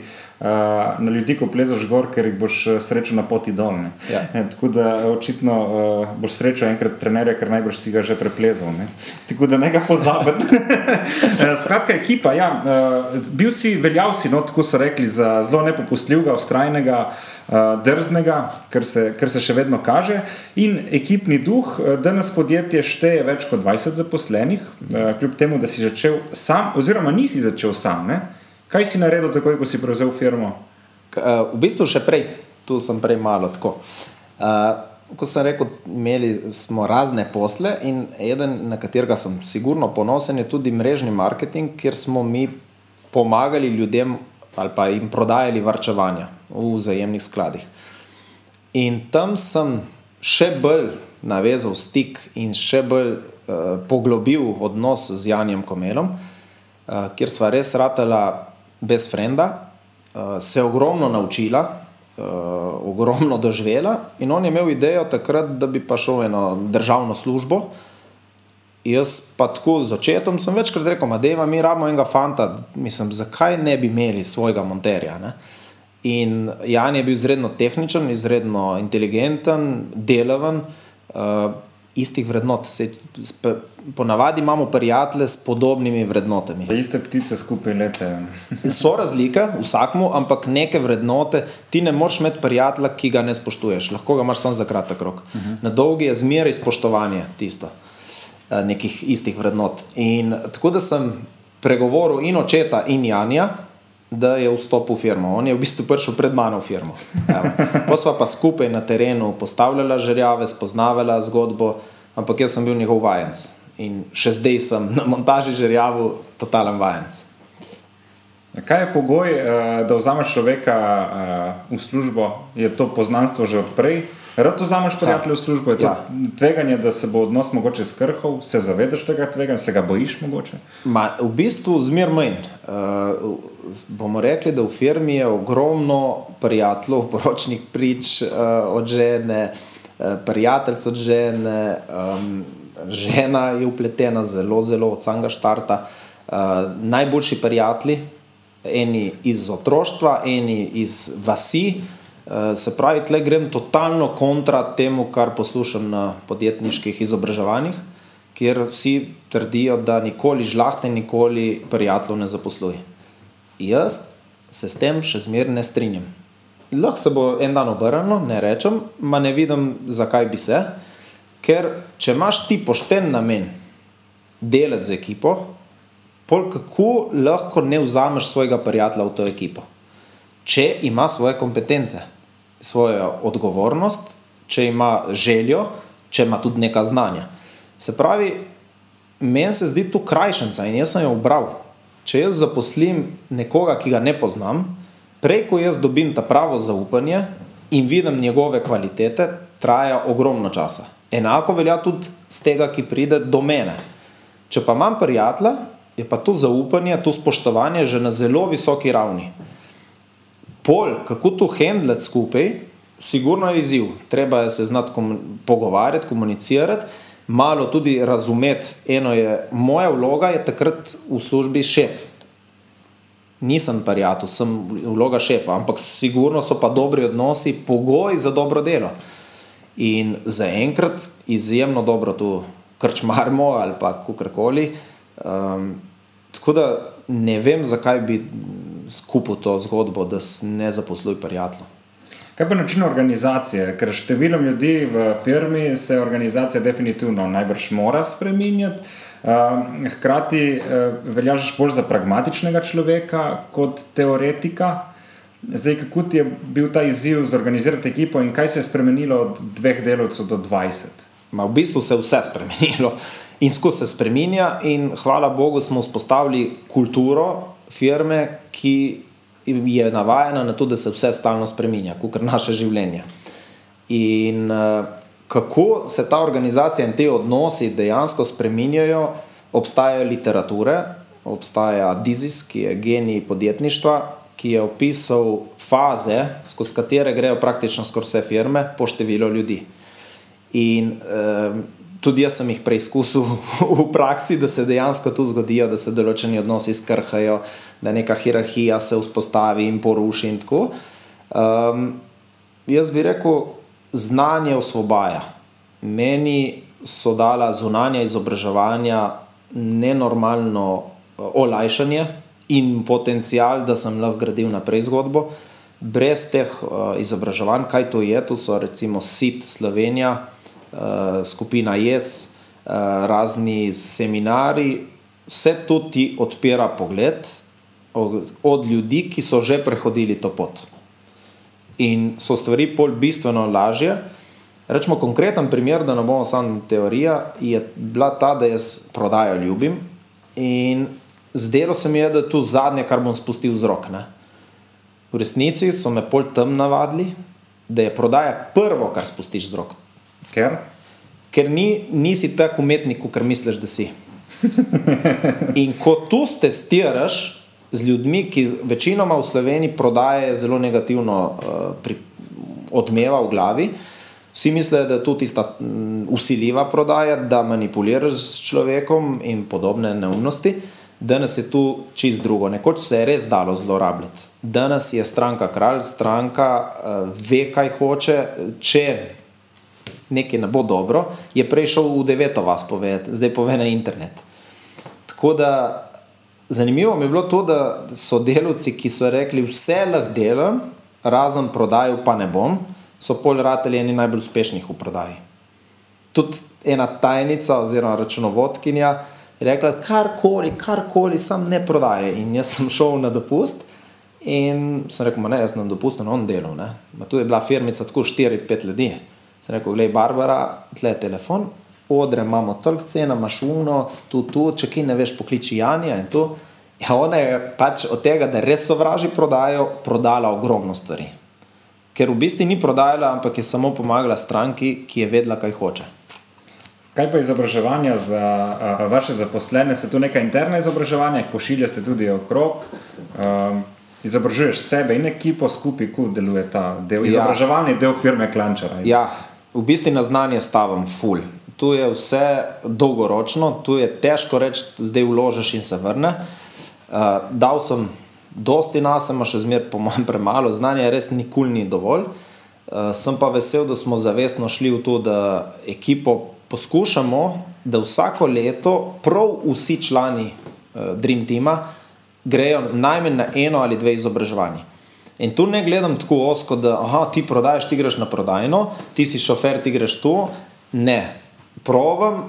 na ljudi, ko plezaš gor, ker jih boš eh, srečal na poti dol. ne. Ja. Eh, Tako da eh, očitno uh, boš srečal enkrat trenerja, ker najbrž si ga že preplezal. Ne. Tako da ne ga pozabiti. Skratka, ekipa. Ja, uh, bil si, veljal si, no, tako so rekli, za zelo nepopustljivega, ustrajnega, uh, drznega, kar se, kar se še vedno kaže. In ekipni duh, danes podjetje šteje več kot 20 zaposlenih, eh, kljub temu, da si začel sam, oziroma nisi začel sam. Ne? Kaj si naredil takoj, ko si prevzel firmo? K- eh, V bistvu še prej, tu sem prej malo tako. Uh, Ko sem rekel, imeli smo razne posle, in eden, na katerega sem sigurno ponosen, je tudi mrežni marketing, kjer smo mi pomagali ljudem ali pa jim prodajali varčevanja v vzajemnih skladih. In tam sem še bolj navezal stik in še bolj uh, poglobil odnos z Janjem Komelom, uh, kjer sva res ratela brez frenda, uh, se ogromno naučila, uh, ogromno doživela. In on je imel idejo takrat, da bi šel v eno državno službo. Jaz pa tako z očetom sem večkrat rekel, da ima mi rabimo enega fanta, mislim, zakaj ne bi imeli svojega monterja. Ne? In Jan je bil izredno tehničen, izredno inteligenten, delaven, uh, istih vrednot. Sej, sp, ponavadi imamo prijatelje s podobnimi vrednotami. Iste ptice skupaj lete. So razlike, vsakmu, ampak neke vrednote ti ne moreš imeti prijatelja, ki ga ne spoštuješ. Lahko ga imaš samo za kratek rok. Uh -huh. Na dolgi je zmeraj spoštovanje tisto, eh, nekih istih vrednot. In tako da sem pregovoril in očeta, in Janja, da je vstopil v firmo. On je v bistvu prišel pred mano v firmo. Pa sva pa skupaj na terenu postavljala žerjave, spoznavala zgodbo, ampak jaz sem bil njegov vajenc. In še zdaj sem na montaži žerjavu totalen vajenc. Kaj je pogoj, eh, da vzameš človeka eh, v službo? Je to poznanstvo že odprej? Rad vzameš prijatelja v službo, je to Ja. tveganje, da se bo odnos mogoče skrhal, se zavedaš tega tveganja, se ga bojiš mogoče? Ma, v bistvu zmer manj. Uh, bomo rekli, da v firmi je ogromno prijateljev, poročnih prič uh, od žene, uh, prijateljc od žene, um, žena je upletena zelo, zelo od samega štarta. Uh, najboljši prijatelji, eni iz otroštva, eni iz vasi. Uh, se pravi, tle grem totalno kontra temu, kar poslušam na podjetniških izobraževanjih kjer vsi trdijo, da nikoli žlahte, nikoli prijateljev ne zaposluje. Jaz se s tem še zmeraj ne strinjam. Lahko se bo en dan obrnilo, ne rečem, ma ne vidim, zakaj bi se. Ker če imaš ti pošten namen delati z ekipo, pol kako lahko ne vzameš svojega prijatelja v to ekipo. Če ima svoje kompetence, svojo odgovornost, če ima željo, če ima tudi neka znanja. Se pravi, meni se zdi tu krajšnica in jaz sem jo obral. Če jaz zaposlim nekoga, ki ga ne poznam, prej ko jaz dobim ta pravo zaupanje in vidim njegove kvalitete, traja ogromno časa. Enako velja tudi z tega, ki pride do mene. Če pa imam prijatelja, je pa to zaupanje, to spoštovanje že na zelo visoki ravni. Pol, kako to handlati skupaj, sigurno je izziv. Treba se znati komu pogovarjati, komunicirati, malo tudi razumeti. Eno je, moja vloga je takrat v službi šef. Nisem prijatelj, sem vloga šefa, ampak sigurno so pa dobri odnosi, pogoji za dobro delo. In zaenkrat izjemno dobro tu krčmarimo ali pa kakorkoli. Um, tako da ne vem, zakaj bi skupil to zgodbo, da ne zaposluj prijateljev. Kaj pa način organizacije? Ker številom ljudi v firmi se organizacija definitivno najbrž mora spremenjati. Uh, hkrati uh, veljaš bolj za pragmatičnega človeka kot teoretika. Zdaj, kako ti je bil ta izziv zorganizirati ekipo in kaj se je spremenilo od dveh delovcev do 20? Ma v bistvu se je vse spremenilo in skozi se spremenja, in hvala Bogu smo vzpostavili kulturo firme, ki je navajena na to, da se vse stalno spremenja, kot naše življenje. In uh, kako se ta organizacija in te odnosi dejansko spremenjajo, obstajajo literature, obstaja Dizis, ki je genij podjetništva, ki je opisal faze, skozi katere grejo praktično skozi vse firme, po številu ljudi. In uh, tudi jaz sem jih preizkusil v praksi, da se dejansko tu zgodijo, da se določeni odnosi skrhajo, da neka hierarhija se vzpostavi in poruši. In um, jaz bi rekel, znanje osvobaja. Meni so dala zunanja izobraževanja nenormalno uh, olajšanje in potencial, da sem lahko gradil naprej zgodbo. Brez teh uh, izobraževanj, kaj to je, to so recimo SIT Slovenija. Eh, skupina JES, uh, razni seminari, vse to ti odpira pogled od, ljudi, ki so že prehodili to pot. In so stvari pol bistveno lažje. Rečemo konkreten primer, da ne bomo samo teorija, je bila ta, da jaz prodajo ljubim in zdelo se mi je, da je to zadnje, kar bom spustil z rok. Ne? V resnici so me pol tam navadili, da je prodaja prvo, kar spustiš z rok. Ker, Ker ni, nisi tako umetnik, kot misliš, da si. In ko tu testiraš z ljudmi, ki večinoma v Sloveniji prodajajo zelo negativno uh, pri, odmeva v glavi, vsi mislijo, da je to tista um, usiljiva prodaja, da manipuliraš s človekom in podobne neumnosti. Danes je tu čist drugo. Nekoč se je res dalo zlorabljati. Danes je stranka kralj, stranka uh, ve, kaj hoče. Če nekaj ne bo dobro, je prej šel v deveto vas povedati, zdaj pove na internet. Tako da zanimivo mi je bilo to, da so delavci, ki so rekli, vse lahko delam, razen prodajo, pa ne bom, so pol rateli eni najbolj uspešnih v prodaji. Tudi ena tajnica oziroma računovodkinja je rekla, karkoli, karkoli, sam ne prodaje. In jaz sem šel na dopust. In sem rekel, ne, jaz sem na dopustu na on delu. Tu je bila firmica tako 4-5 ljudi. Sem rekel, gledaj, Barbara, tle je telefon, odre imamo toliko cena, imaš uno, tu, tu, če ki ne veš, pokliči Janja in tu. Ja, ona je pač od tega, da res sovraži prodajo, prodala ogromno stvari. Ker v bistvu ni prodajala, ampak je samo pomagala stranki, ki je vedela, kaj hoče. Kaj pa izobraževanje za a, vaše zaposlene? Se tu neka interna izobraževanja, jih pošiljate tudi okrog? Um, izobražuješ sebe in ekipo skupaj, ko deluje ta del, izobraževanje, ja. del firme Klančara. Ja, v bistvu na znanje stavim ful. Tu je vse dolgoročno, tu je težko reči, zdaj vložiš in se vrne. Uh, dal sem dosti nas, ima še zmeraj po mojem premalo, znanje res nikoli ni dovolj. Uh, sem pa vesel, da smo zavestno šli v to, da ekipo poskušamo, da vsako leto prav vsi člani uh, Dream Teama grejo najmanj na eno ali dve izobraževanji. In tu ne gledam tako osko, da aha, ti prodajes, ti greš na prodajno, ti si šofer, ti greš tu. Ne, provam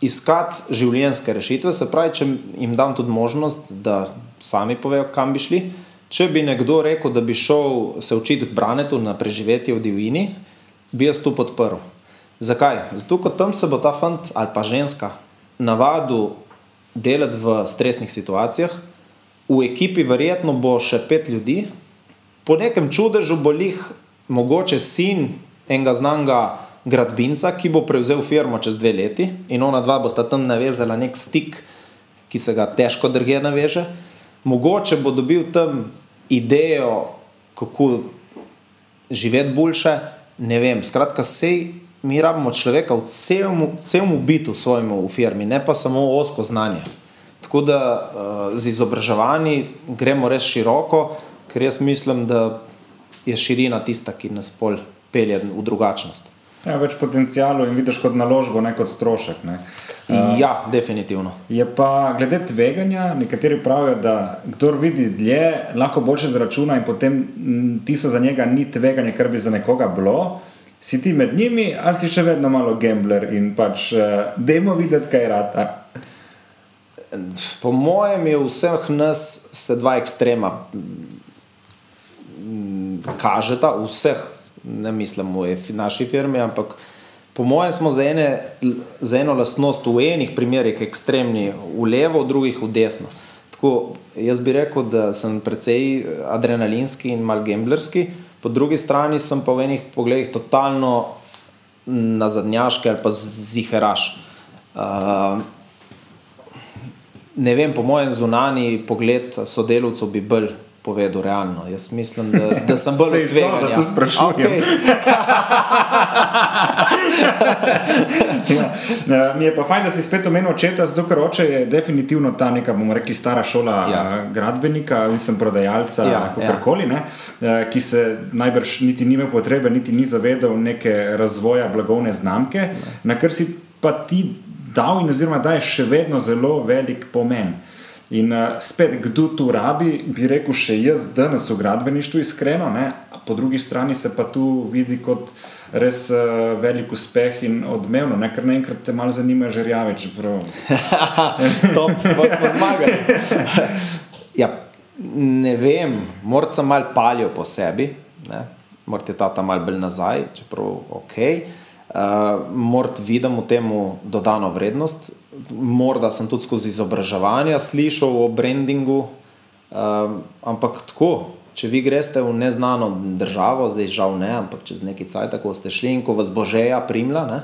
iskati življenjske rešitve, se pravi, če jim dam tudi možnost, da sami povejo, kam bi šli. Če bi nekdo rekel, da bi šel se učiti k branetu na preživetje v divjini, bi jaz to podprl. Zakaj? Zato, ker tam se bo ta fant ali pa ženska navadil delati v stresnih situacijah, v ekipi verjetno bo še pet ljudi, po nekem čudežu bo jih mogoče sin enega znanga gradbinca, ki bo prevzel firmo čez dve leti in ona dva bosta tam navezala nek stik, ki se ga težko drge naveže. Mogoče bo dobil tam idejo, kako živeti boljše, ne vem. Skratka, sej mi rabimo človeka v celem bitu svojemu v firmi, ne pa samo osko znanje. Tako da uh, z izobraževanji gremo res široko, ker jaz mislim, da je širina tista, ki nas pol pelje v drugačnost. Ja, več potencijalov in vidiš kot naložbo, ne kot strošek. Ne. Uh, ja, definitivno. Je pa glede tveganja, nekateri pravijo, da kdo vidi dlje, lahko boljše zračuna in potem ti so za njega ni tveganje, kar bi za nekoga bilo. Si ti med njimi, ali si še vedno malo gambler in pač uh, demo videti, kaj je rata. Po mojem je vseh nas se dva ekstrema kažeta, vseh ne mislim v naši firmi, ampak po mojem smo za, ene, za eno lastnost v enih primerih ekstremni v levo, v drugih v desno. Tako, jaz bi rekel, da sem precej adrenalinski in mal gamblerski, po drugi strani sem pa v enih pogledih totalno nazadnjaški ali pa ziheraš. Uh, ne vem, po mojem zunani pogled sodelavcev bi bolj povedal realno. Jaz mislim, da, da sem bolj tvegan. Zato ja. sprašujem. Okay. ja. Mi je pa fajn, da si spet omenil očeta, zato ker oče je definitivno ta neka, bomo rekli, stara šola ja. gradbenika, nisem prodajalca, ja, kakorkoli, ja. ki se najbrž niti ni imel potrebe, niti ni zavedal neke razvoja blagovne znamke, ja. na kar si pa ti dal in oziroma daješ še vedno zelo velik pomen. In uh, spet, kdo tu rabi, bi rekel, še jaz, danes v gradbeništvu, iskreno, ne? po drugi strani se pa tu vidi kot res uh, velik uspeh in odmevno, ne? ker naenkrat te malo zanima, že rjaveč. to pa smo zmagali. ja, ne vem, morda sem mal palil po sebi, morda je ta tam mal bolj nazaj, čeprav ok. Uh, morda vidim v tem dodano vrednost, morda sem tudi skozi izobraževanje slišal o brandingu, um, ampak tako. Če vi greste v neznano državo, zdaj žal ne, ampak čez neki cajt, tako ste šli in ko vas božeja primla, ne,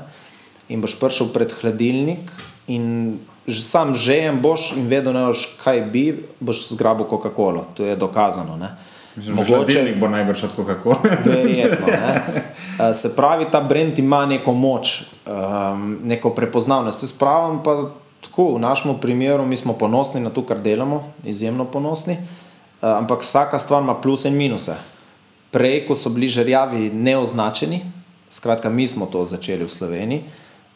in boš prišel pred hladilnik in sam žejem boš in vedno ne boš, kaj bi, boš zgrabil Coca-Cola. To je dokazano. Ne. Mogoče bo najbrž od Coca-Cola. Verjetno. Ne. Se pravi, ta brand ima neko moč, um, neko prepoznavnost. Jaz pravim pa tako, v našem primeru, mi smo ponosni na to, kar delamo, izjemno ponosni, uh, ampak vsaka stvar ima plus in minuse. Prej, ko so bili žrjavi neoznačeni, skratka, mi smo to začeli v Sloveniji.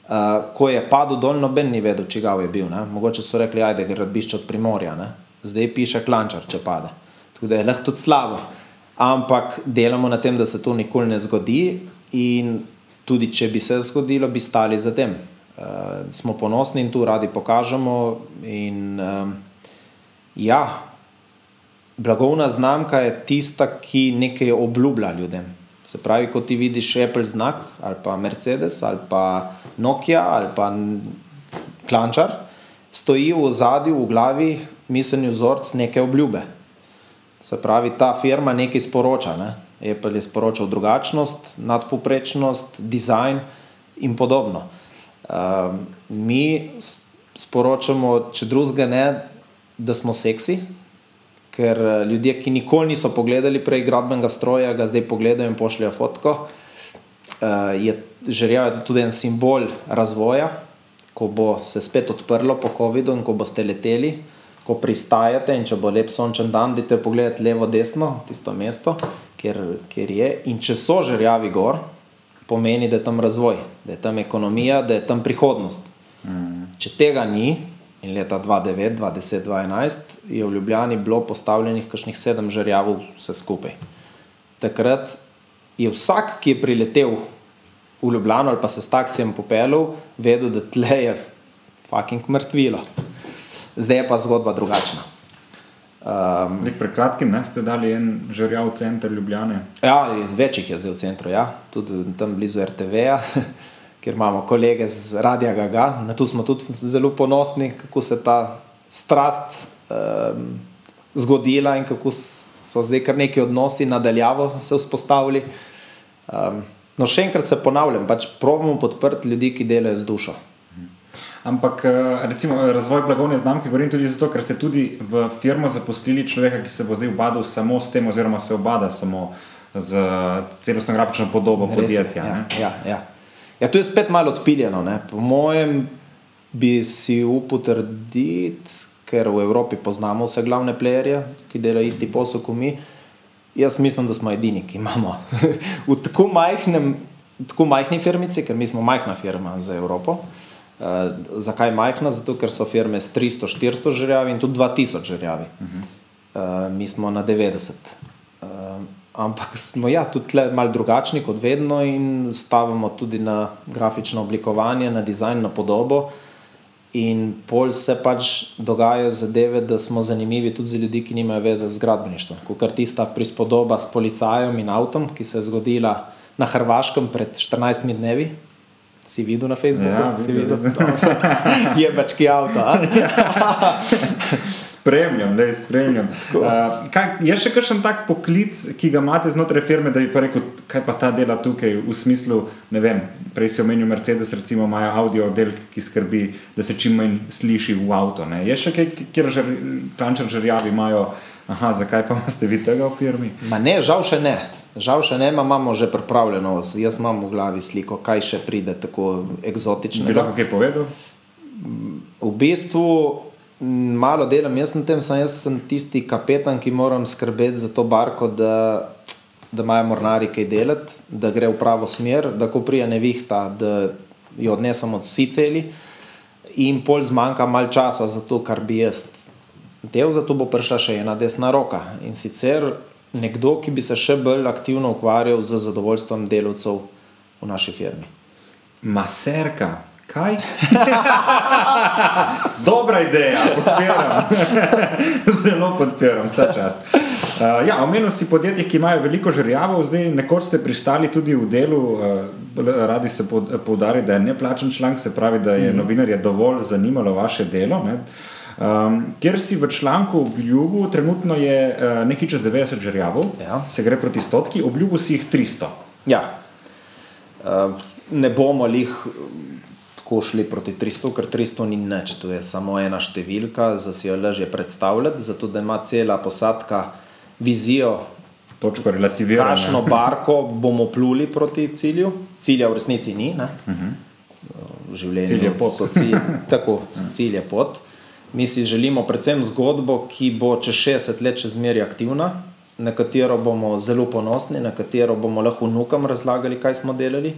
Uh, ko je padel dol, noben ni vedel, če ga je bil. Ne? Mogoče so rekli, da je gradbišče od Primorja, ne? zdaj piše klančar, če pade. Tako da je lahko tudi slabo. Ampak delamo na tem, da se to nikoli ne zgodi, in tudi če bi se zgodilo, bi stali za tem. Uh, smo ponosni in tu radi pokažemo. In, um, ja, blagovna znamka je tista, ki nekaj obljublja ljudem. Se pravi, ko ti vidiš Apple znak ali pa Mercedes ali pa Nokia ali pa Klančar, stoji v zadju, v glavi, miselni vzorc neke obljube. Se pravi, ta firma nekaj sporoča. Ne? Apple je sporočal drugačnost, nadpoprečnost, dizajn in podobno. Uh, mi sporočamo, če drugega ne, da smo seksi, ker eh, ljudje, ki nikoli niso pogledali prej gradbenega stroja, ga zdaj pogledajo in pošljajo fotko. Uh, je želja tudi en simbol razvoja, ko bo se spet odprlo po COVID-u in ko boste leteli ko pristajate in če bo lep sončen dan, idite pogledati levo, desno, tisto mesto, kjer, kjer je. In če so žrjavi gor, pomeni, da je tam razvoj, da je tam ekonomija, da je tam prihodnost. Mm. Če tega ni, in leta 2009, 2010, 2011, je v Ljubljani bilo postavljenih kakšnih sedem žrjavov, vse skupaj. Takrat je vsak, ki je priletel v Ljubljano ali pa se s taksijem popeljal, vedel, da tle je fucking mrtvilo zdaj je pa zgodba drugačna. Um, Pred kratkim ste dali en žrjav v center Ljubljane. Ja, več jih je zdaj v centru, ja. tudi tam blizu RTV-ja, kjer imamo kolege z Radia Gaga. Na to smo tudi zelo ponosni, kako se je ta strast um, zgodila in kako so zdaj kar neki odnosi nadaljavo se vzpostavili. Um, no, še enkrat se ponavljam, pač pravimo podprti ljudi, ki delajo z dušo. Ampak eh, recimo, razvoj blagovne znamke govorim tudi zato, ker ste tudi v firmo zaposlili človeka, ki se bo zdaj ubadal samo s tem, oziroma se obada samo z celostno grafično podobo Res, podjetja. Ja, ja, ja. ja, tu je spet malo odpiljeno. Ne? Po mojem bi si upal trditi, ker v Evropi poznamo vse glavne playerje, ki delajo isti posel kot mi. Jaz mislim, da smo edini, ki imamo v tako majhnem tako majhni firmici, ker mi smo majhna firma za Evropo. Uh, zakaj majhna? Zato, ker so firme s 300-400 žrjavi in tudi 2000 žrjavi. Uh -huh. uh, mi smo na 90. Uh, ampak smo ja, tudi malo drugačni kot vedno in stavimo tudi na grafično oblikovanje, na dizajn, na podobo. In pol se pač dogajajo zadeve, da smo zanimivi tudi za ljudi, ki nimajo veze z gradbeništvom. Kot tista prispodoba s policajem in avtom, ki se je zgodila na Hrvaškem pred 14 dnevi. Si videl na Facebooku? Ja, si videl. videl? je pač ki avto. a? Spremljam, da je spremljam. Uh, kaj, je še kakšen tak poklic, ki ga imate znotraj firme, da bi pa rekel, kaj pa ta dela tukaj, v smislu, ne vem, prej si omenil Mercedes, recimo imajo audio oddelek, ki skrbi, da se čim manj sliši v avto. Ne? Je še kaj, kjer žar, klančar žrjavi imajo, aha, zakaj pa imate vi tega v firmi? Ma ne, žal še ne. Žal še ne, ma imamo že pripravljeno. Jaz imam v glavi sliko, kaj še pride tako Bi eksotično. lahko kaj povedal? V bistvu malo delam jaz na tem, sem jaz sem tisti kapetan, ki moram skrbeti za to barko, da, da imajo mornari kaj delati, da gre v pravo smer, da ko prija nevihta, da jo odnesemo vsi celi. In pol zmanjka malo časa za to, kar bi jaz del, zato bo prišla še ena desna roka. In sicer nekdo, ki bi se še bolj aktivno ukvarjal z zadovoljstvom delavcev v naši firmi. Maserka. Kaj? Dobra ideja, podpiram. Zelo podpiram, vse čast. Uh, ja, omenil si podjetja, ki imajo veliko žrjavov, zdaj nekoč ste pristali tudi v delu, uh, radi se poudariti, da je neplačen članek, se pravi, da je novinarje dovolj zanimalo vaše delo. Ne? Um, ker si v članku obljubil, trenutno je uh, nekaj čez 90 žrjavov, Ja. se gre proti stotki, obljubil si jih 300. Ja. Uh, ne bomo jih tako šli proti 300, ker 300 ni nič, to je samo ena številka, za si jo lažje predstavljati, zato da ima cela posadka vizijo, Točko relativiranja. kakšno barko bomo pluli proti cilju. Cilja v resnici ni, ne? v življenju Cilj je pot. Cilj, tako, cilj je pot. Mi si želimo predvsem zgodbo, ki bo čez 60 let še zmeraj aktivna, na katero bomo zelo ponosni, na katero bomo lahko vnukom razlagali, kaj smo delali,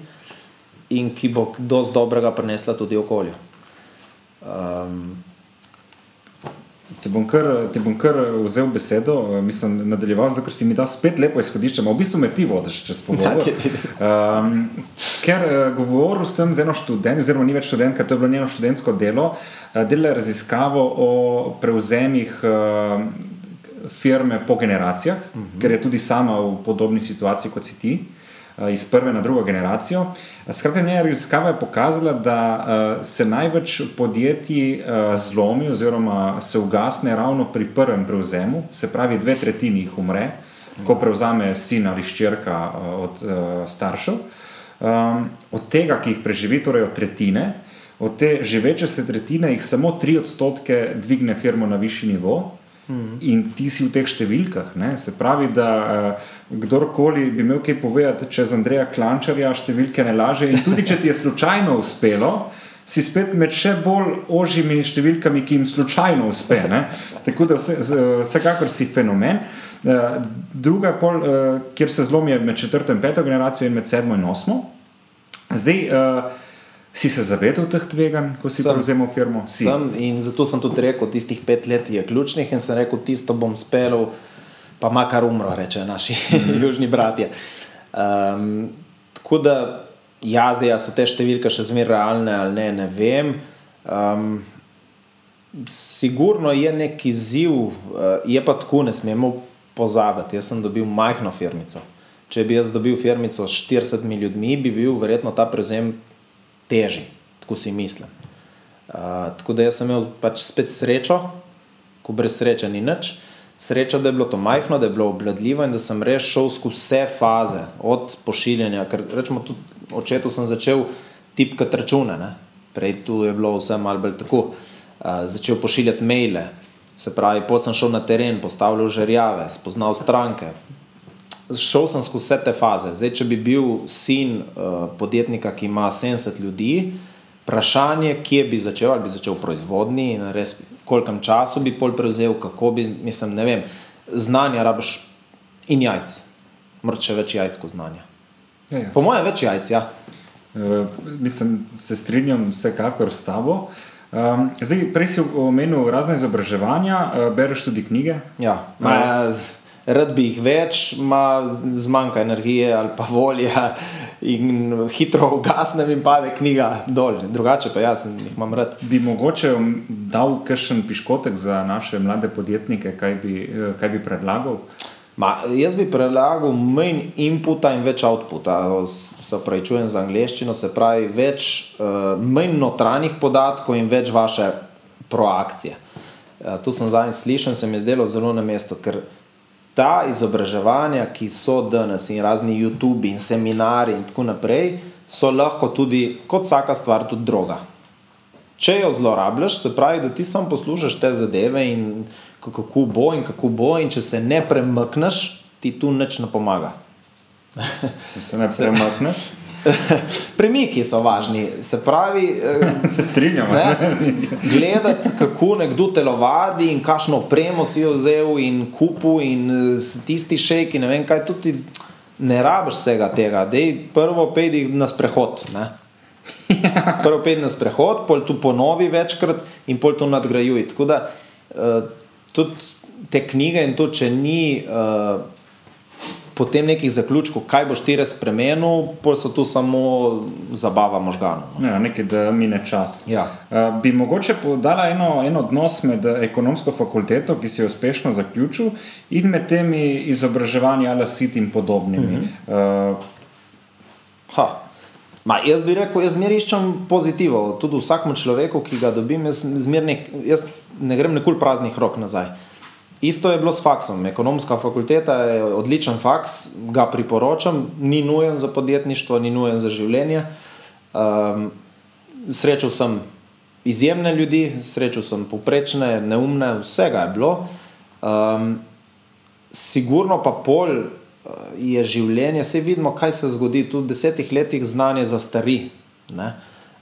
in ki bo dosti dobrega prinesla tudi okolju. Um, Te bom, kar, te bom kar vzel besedo, eh, mislim, nadaljeval, zato ker si mi dal spet lepo izhodišče, ampak v bistvu me ti vodiš čez pogovor. Um, ker uh, govoril sem z eno študentko, oziroma ni več študentka, to je bilo njeno študentsko delo, uh, delala je raziskavo o prevzemih uh, firme po generacijah, uh -huh. ker je tudi sama v podobni situaciji kot si ti. eh, Iz prve na drugo generacijo. Skratka, njena raziskava je pokazala, da uh, se največ podjetij uh, zlomi, oziroma se ugasne ravno pri prvem prevzemu, se pravi, dve tretjini jih umre, ko prevzame sin ali ščerka uh, od staršev. Um, od tega, ki jih preživi, torej od tretjine, od te živeče se tretjine, jih samo tri odstotke dvigne firmo na višji nivo. In ti si v teh številkah. Ne? Se pravi, da uh, kdorkoli bi imel kaj povedati čez Andreja Klančarja, številke ne laže. In tudi če ti je slučajno uspelo, si spet med še bolj ožjimi številkami, ki jim slučajno uspe. Ne? Tako da vse, vsekakor si fenomen. Uh, druga, pol, uh, kjer se zlomi, je med četrto in peto generacijo in med sedmo in osmo. Zdaj, uh, si se zavedal teh tveganj, ko si Sem. prevzemal firmo? Si. Sem, in zato sem tudi rekel, tistih pet let je ključnih in sem rekel, tisto bom spelil, pa makar umro, reče naši južni bratje. Um, tako da, ja, zdaj a so te številke še zmeraj realne ali ne, ne vem. Um, sigurno je neki izziv, uh, je pa tako, ne smemo pozabiti. Jaz sem dobil majhno firmico. Če bi jaz dobil firmico s 40 ljudmi, bi bil verjetno ta prevzem težji, tako si mislim. Uh, tako da jaz sem imel pač spet srečo, ko brez sreče ni nič. Sreča, da je bilo to majhno, da je bilo obvladljivo in da sem res šel skozi vse faze, od pošiljanja. Ker rečemo, tudi očetu sem začel tipkati račune, ne? prej tu je bilo vse malo bolj tako. Uh, začel pošiljati maile, se pravi, potem sem šel na teren, postavljal žerjave, spoznal stranke, šel sem skozi vse te faze. Zdaj, če bi bil sin uh, podjetnika, ki ima 70 ljudi, vprašanje, kje bi začel, ali bi začel v proizvodni in res kolikem času bi pol prevzel, kako bi, mislim, ne vem, znanja rabiš in jajc, mrče več jajc kot znanja. Ja, ja. Po mojem, več jajc. Ja. Uh, mislim, se strinjam vsekakor s tabo. Um, zdaj, prej si omenil razne izobraževanja, uh, bereš tudi knjige. Ja. Ma, rad bi jih več, ima zmanjka energije ali pa volje, in hitro ugasne in pade knjiga dol. Drugače pa jaz jih imam rad. Bi mogoče dal kakšen piškotek za naše mlade podjetnike, kaj bi, eh, kaj bi predlagal? Ma, jaz bi predlagal manj inputa in več outputa. Se pravi, čujem za angliščino, se pravi, več, uh, manj notranjih podatkov in več vaše proakcije. Uh, tu sem zadnjič slišal in se mi je zdelo zelo na mestu, ker ta izobraževanja, ki so danes in razni YouTube in seminari in tako naprej, so lahko tudi, kot vsaka stvar, tudi droga. Če jo zlorabljaš, se pravi, da ti samo poslušaš te zadeve in kako bo in kako bo, in če se ne premakneš, ti tu nič ne pomaga. Se ne premakneš? Premiki so važni. Se pravi, se strinjam. Gledati, kako nekdo telovadi in kakšno opremo si vzel in kupu in tisti šejki. Ne vem, kaj tudi ne rabiš vsega tega. Dej prvo pedi na sprehod. Ne? Prvo pedi na sprehod, pol tu ponovi večkrat in pol to nadgrajuj. Tako da tudi te knjige in to, če ni. Uh, potem nekih zaključkov, kaj boš ti res spremenil, pa so tu samo zabava možganov. No. Ja, nekaj, da mine čas. Ja. Uh, bi mogoče podala eno, en odnos med ekonomsko fakulteto, ki si jo uspešno zaključil, in med temi izobraževanji, ali sit in podobnimi. Uh -huh. uh, Ma, jaz bi rekel, jaz zmeraj iščem pozitivov, tudi vsakmu človeku, ki ga dobim, jaz, nek, jaz ne grem nikoli praznih rok nazaj. Uh, Isto je bilo s faksom. Ekonomska fakulteta je odličen faks, ga priporočam, ni nujen za podjetništvo, ni nujen za življenje. Um, srečal sem izjemne ljudi, srečal sem poprečne, neumne, vsega je bilo. Um, sigurno pa pol eh, je življenje, vse vidimo, kaj se zgodi. Tu v desetih letih znanje zastari. Ne?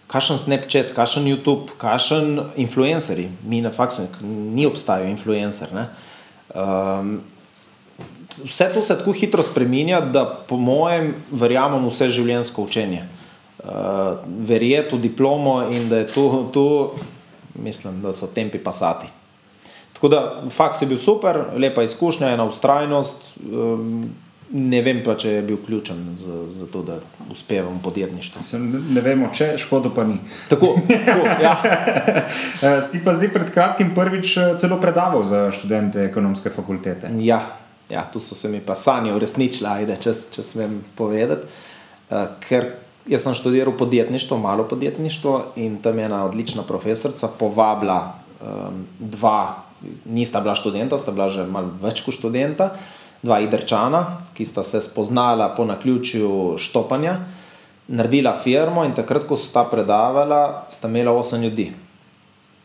Kakšen Snapchat, kakšen YouTube, kakšen influencerji, mi na faksu, ni obstajal influencer. Uh, Um, vse to se tako hitro spremenja, da po mojem verjamem vse življenjsko učenje. Uh, Verjeti v diplomo in da je to, to, mislim, da so tempi pasati. Tako da faks je bil super, lepa izkušnja, ena ustrajnost. Um, Ne vem pa, če je bil ključen za, za to, da uspevam v podjetništvu. Ne vemo, če škodo pa ni. Tako, tako ja. Eh, si pa zdaj pred kratkim prvič eh, celo predaval za študente ekonomske fakultete. Ja, ja tu so se mi pa sanje uresničile, ajde, če, če smem povedati. Uh, ker jaz sem študiral podjetništvo, malo podjetništvo in tam je ena odlična profesorica povabila um, dva, nista bila študenta, sta bila že malo več kot študenta dva idrčana, ki sta se spoznala po naključju štopanja, naredila firmo in takrat, ko sta predavala, sta imela osem ljudi.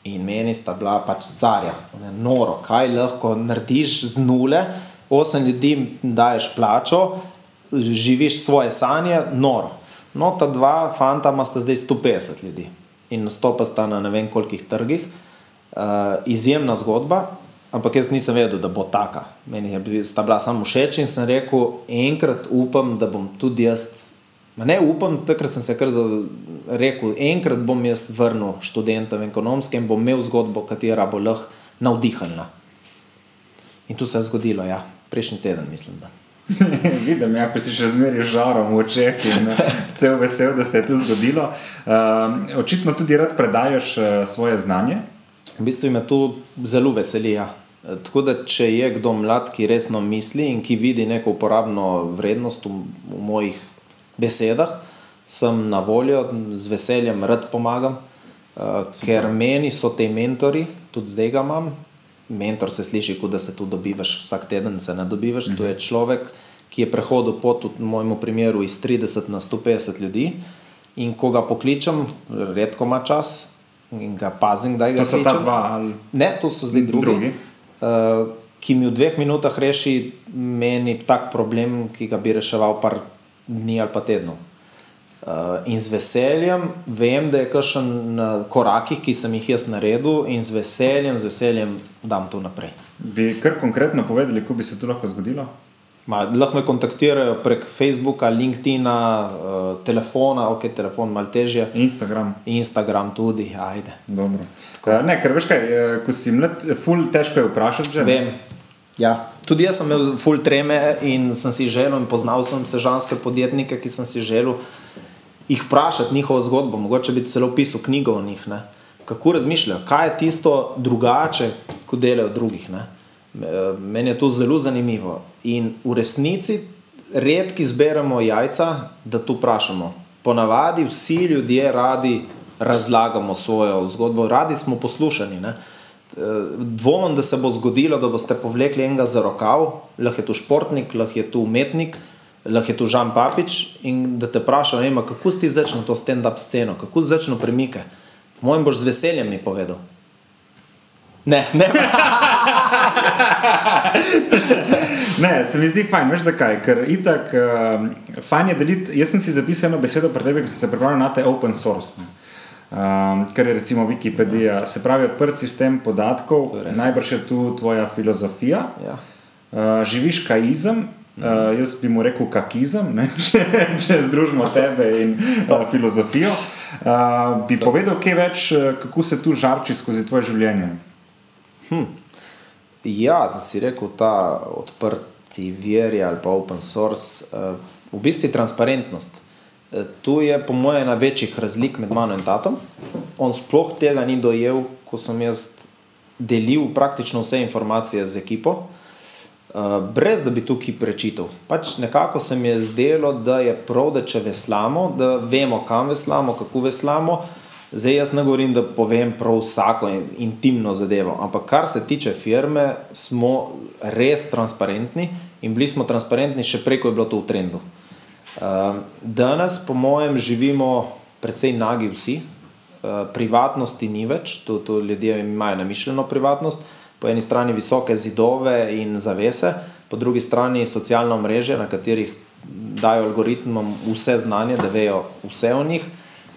In meni sta bila pač carja, noro, kaj lahko narediš z nule, osem ljudi daješ plačo, živiš svoje sanje, noro. No, ta dva fanta ima zdaj 150 ljudi in nastopa sta na ne vem kolikih trgih. Uh, izjemna zgodba, Ampak jaz nisem vedel, da bo taka. Meni je bila samo všeč in sem rekel, enkrat upam, da bom tudi jaz. Ma ne upam, takrat sem se kar rekel, enkrat bom jaz vrnil študentom ekonomske in bom imel zgodbo, katera bo lahko navdihnila. In tu se je zgodilo, ja, prejšnji teden, mislim. Da. Vidim, ja, ko si še zmeraj žarom v očeh in cel vesel, da se je to zgodilo. Uh, očitno tudi rad predajaš uh, svoje znanje. V bistvu me to zelo veseli. Ja. Tako da, če je kdo mlad, ki resno misli in ki vidi neko uporabno vrednost v, v mojih besedah, sem na voljo, z veseljem rad pomagam, uh, ker meni so te mentori, tudi zdaj ga imam. Mentor se sliši, kot da se tu dobivaš, vsak teden se ne dobivaš. Mhm. To je človek, ki je prehodil pot, v mojem primeru, iz 30 na 150 ljudi. In ko ga pokličem, redko ima čas, in ga pazim, da ga lahko. To so ta dva ali ne, to so zdaj drugi. drugi. Uh, ki mi v dveh minutah reši meni tak problem, ki ga bi reševal par dni ali pa tednov. Uh, in z veseljem vem, da je kakšen na korakih, ki sem jih jaz naredil, in z veseljem, z veseljem dam to naprej. Bi kar konkretno povedali, kako bi se to lahko zgodilo? Ma, lahko me kontaktirajo prek Facebooka, LinkedIna, uh, telefona, ok, telefon malo težje. Instagram. Instagram tudi, ajde. Dobro. Uh, ne, ker veš kaj, uh, ko si mlad, ful težko je vprašati že. Vem. Ja. Tudi jaz sem imel full treme in sem si želel, in poznal sem sežanske podjetnike, ki sem si želel jih vprašati njihovo zgodbo, mogoče bi celo pisal knjigo o njih. Ne? Kako razmišljajo, kaj je tisto drugače, kot delajo drugih. Ne? Meni je to zelo zanimivo. In v resnici redki zberemo jajca, da to vprašamo. Ponavadi vsi ljudje radi razlagamo svojo zgodbo, radi smo poslušani. Ne? Dvomim, da se bo zgodilo, da boste povlekli enega za rokav, lahko je to športnik, lahko je to umetnik, lahko je to Žan Papič in da te vprašajo, kako si začel to stand-up sceno, kako si začel premike. Moj boš z veseljem mi povedal. Ne, ne. ne, se mi zdi fajn, veš zakaj? Ker itak, uh, fajn je deliti. Jaz sem si zapisal eno besedo pred tebi, ki sem se pripravil na te open source. Ne. Um, kar je recimo Wikipedija, se pravi odprt sistem podatkov, najbrž je tu tvoja filozofija. Ja. Uh, živiš kaizem, uh, jaz bi mu rekel kakizem, ne, če, če združimo tebe in uh, filozofijo. Uh, bi povedal, kaj več, kako se tu žarči skozi tvoje življenje. Hm. Ja, da si rekel ta odprti veri ali pa open source, uh, v bistvu transparentnost. Uh, tu je, po mojem, ena večjih razlik med mano in tatom. On sploh tega ni dojel, ko sem jaz delil praktično vse informacije z ekipo, uh, brez da bi tukaj prečital. Pač nekako se mi je zdelo, da je prav, da če veslamo, da vemo, kam veslamo, kako veslamo. Zdaj jaz ne govorim, da povem prav vsako intimno zadevo, ampak kar se tiče firme, smo res transparentni in bili smo transparentni še preko je bilo to v trendu. Uh, danes, po mojem, živimo precej nagi vsi, uh, privatnosti ni več, to, to ljudje imajo namišljeno privatnost, po eni strani visoke zidove in zavese, po drugi strani socialna mreža, na katerih dajo algoritmom vse znanje, da vejo vse o njih.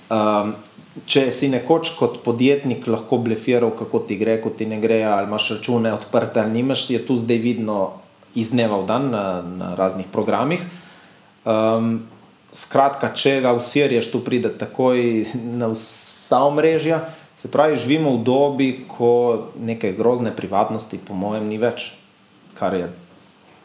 Um, če si nekoč kot podjetnik lahko blefiral, kako ti gre, kako ti ne gre, ali imaš račune odprte ali nimaš, je tu zdaj vidno iz dneva v dan na, na raznih programih. Um, skratka, če ga usirješ, tu pride takoj na vsa omrežja. Se pravi, živimo v dobi, ko neke grozne privatnosti, po mojem, ni več, kar je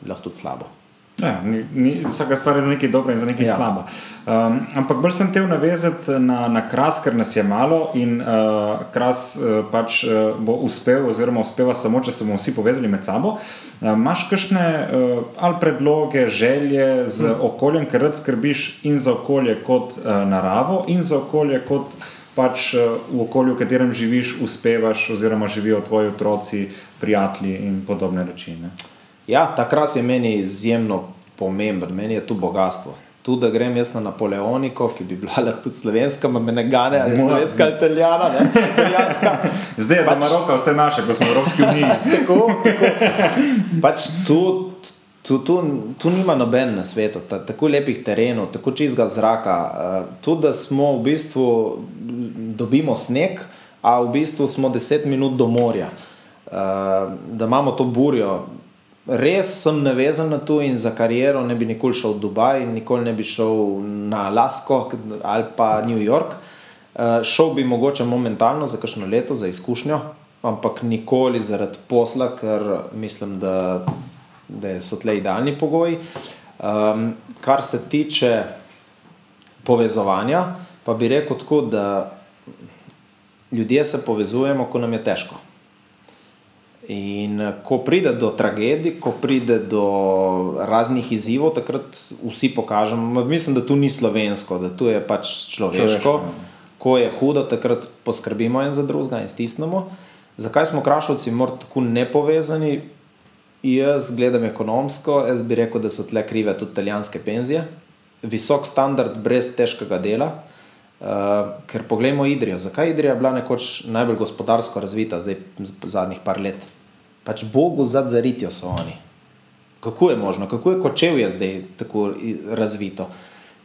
lahko tudi slabo. Ja, ni, ni, vsaka stvar je za nekaj dobra in za nekaj ja. slaba. Um, ampak bolj sem te navezati na, na kras, ker nas je malo in uh, kras uh, pač uh, bo uspel, oziroma uspeva samo, če se bomo vsi povezali med sabo. Uh, Máš kakšne uh, ali predloge, želje z hmm. okoljem, ker rad skrbiš in za okolje kot uh, naravo, in za okolje kot. Pač v okolju, v katerem živiš, uspevaš, oziroma živijo tvoji otroci, prijatelji in podobne reči. Ne? Ja, takrat je meni izjemno pomemben, meni je tu bogatstvo. Tu, da grem jaz na Napoleoniko, ki bi bila lahko tudi slovenska, me ne gane, ali slovenska, ali italijana, ne italijanska. Zdaj je pač, Maroko vse naše, ko smo v Evropski uniji. tako, tako. Pač tu, tu, tu, tu nima noben na svetu, ta, tako lepih terenov, tako čistega zraka. Uh, tu, da smo v bistvu dobimo sneg, a v bistvu smo deset minut do morja. Uh, da imamo to burjo, res sem navezan na to in za kariero ne bi nikoli šel v Dubaj, nikoli ne bi šel na Alasko ali pa New York. Uh, šel bi mogoče momentalno za kakšno leto, za izkušnjo, ampak nikoli zaradi posla, ker mislim, da, da so tle idealni pogoji. Um, kar se tiče povezovanja, pa bi rekel tako, da ljudje se povezujemo, ko nam je težko. In eh, ko pride do tragedij, ko pride do raznih izzivov, takrat vsi pokažemo, mislim, da tu ni slovensko, da tu je pač človeško. človeško. Ja. Ko je hudo, takrat poskrbimo en za drugega in stisnemo. Zakaj smo krašovci morda tako nepovezani? Jaz gledam ekonomsko, jaz bi rekel, da so tle krive tudi italijanske penzije, visok standard brez težkega dela. Uh, ker pogledamo Idrijo. Zakaj je Idrija bila nekoč najbolj gospodarsko razvita, zdaj zadnjih par let? Pač Bogu zadzaritijo so oni. Kako je možno, kako je kočevje zdaj tako razvito?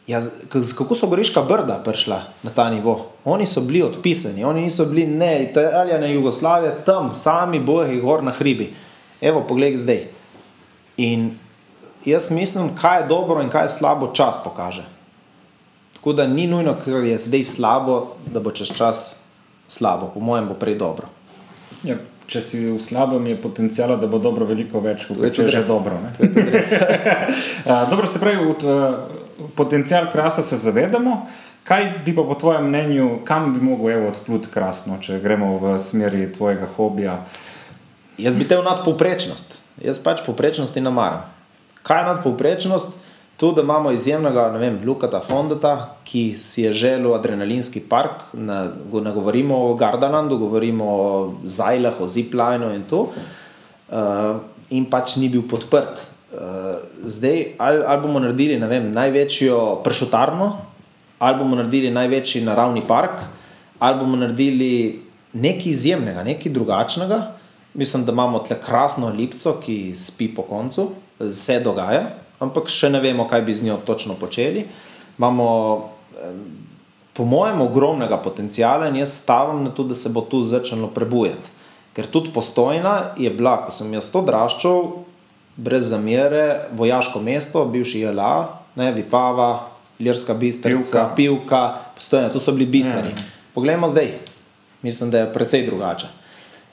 Ja, kako so Goriška brda prišla na ta nivo? Oni so bili odpisani, oni niso bili ne Italija, ne Jugoslavija, tam sami boji, gor na hribi. Evo, poglej zdaj. In jaz mislim, kaj je dobro in kaj je slabo, čas pokaže. Tako da ni nujno, ker je zdaj slabo, da bo čez čas slabo, po mojem, bo prej dobro. Ja, če si v slabem, je potencijala, da bo dobro veliko več, kot če je že dobro. dobro se pravi, potencijal krasa se zavedamo. Kaj bi pa po tvojem mnenju, kam bi mogel odpluti krasno, če gremo v smeri tvojega hobija? Jaz bi te v nadpovprečnost. Jaz pač povprečnosti ne maram. Kaj je nadpovprečnost? To, da imamo izjemnega, ne vem, Lukata Fondata, ki si je želel adrenalinski park, ne, ne govorimo o Gardalandu, govorimo o Zajlah, o Ziplineu in to, uh, in pač ni bil podprt. Uh, zdaj, ali, ali bomo naredili vem, največjo pršutarno, ali bomo naredili največji naravni park, ali bomo naredili nekaj izjemnega, nekaj drugačnega. Mislim, da imamo tle krasno lipco, ki spi po koncu, vse dogaja ampak še ne vemo, kaj bi z njo točno počeli. Imamo, po mojem, ogromnega potencijala in jaz stavim na to, da se bo tu začelo prebujati. Ker tudi postojna je bila, ko sem jaz to draščal, brez zamere, vojaško mesto, bivši JLA, ne Vipava, Ljerska bistrica, Pivka, postojna, to so bili biseri. Ja. Poglejmo zdaj, mislim, da je precej drugače.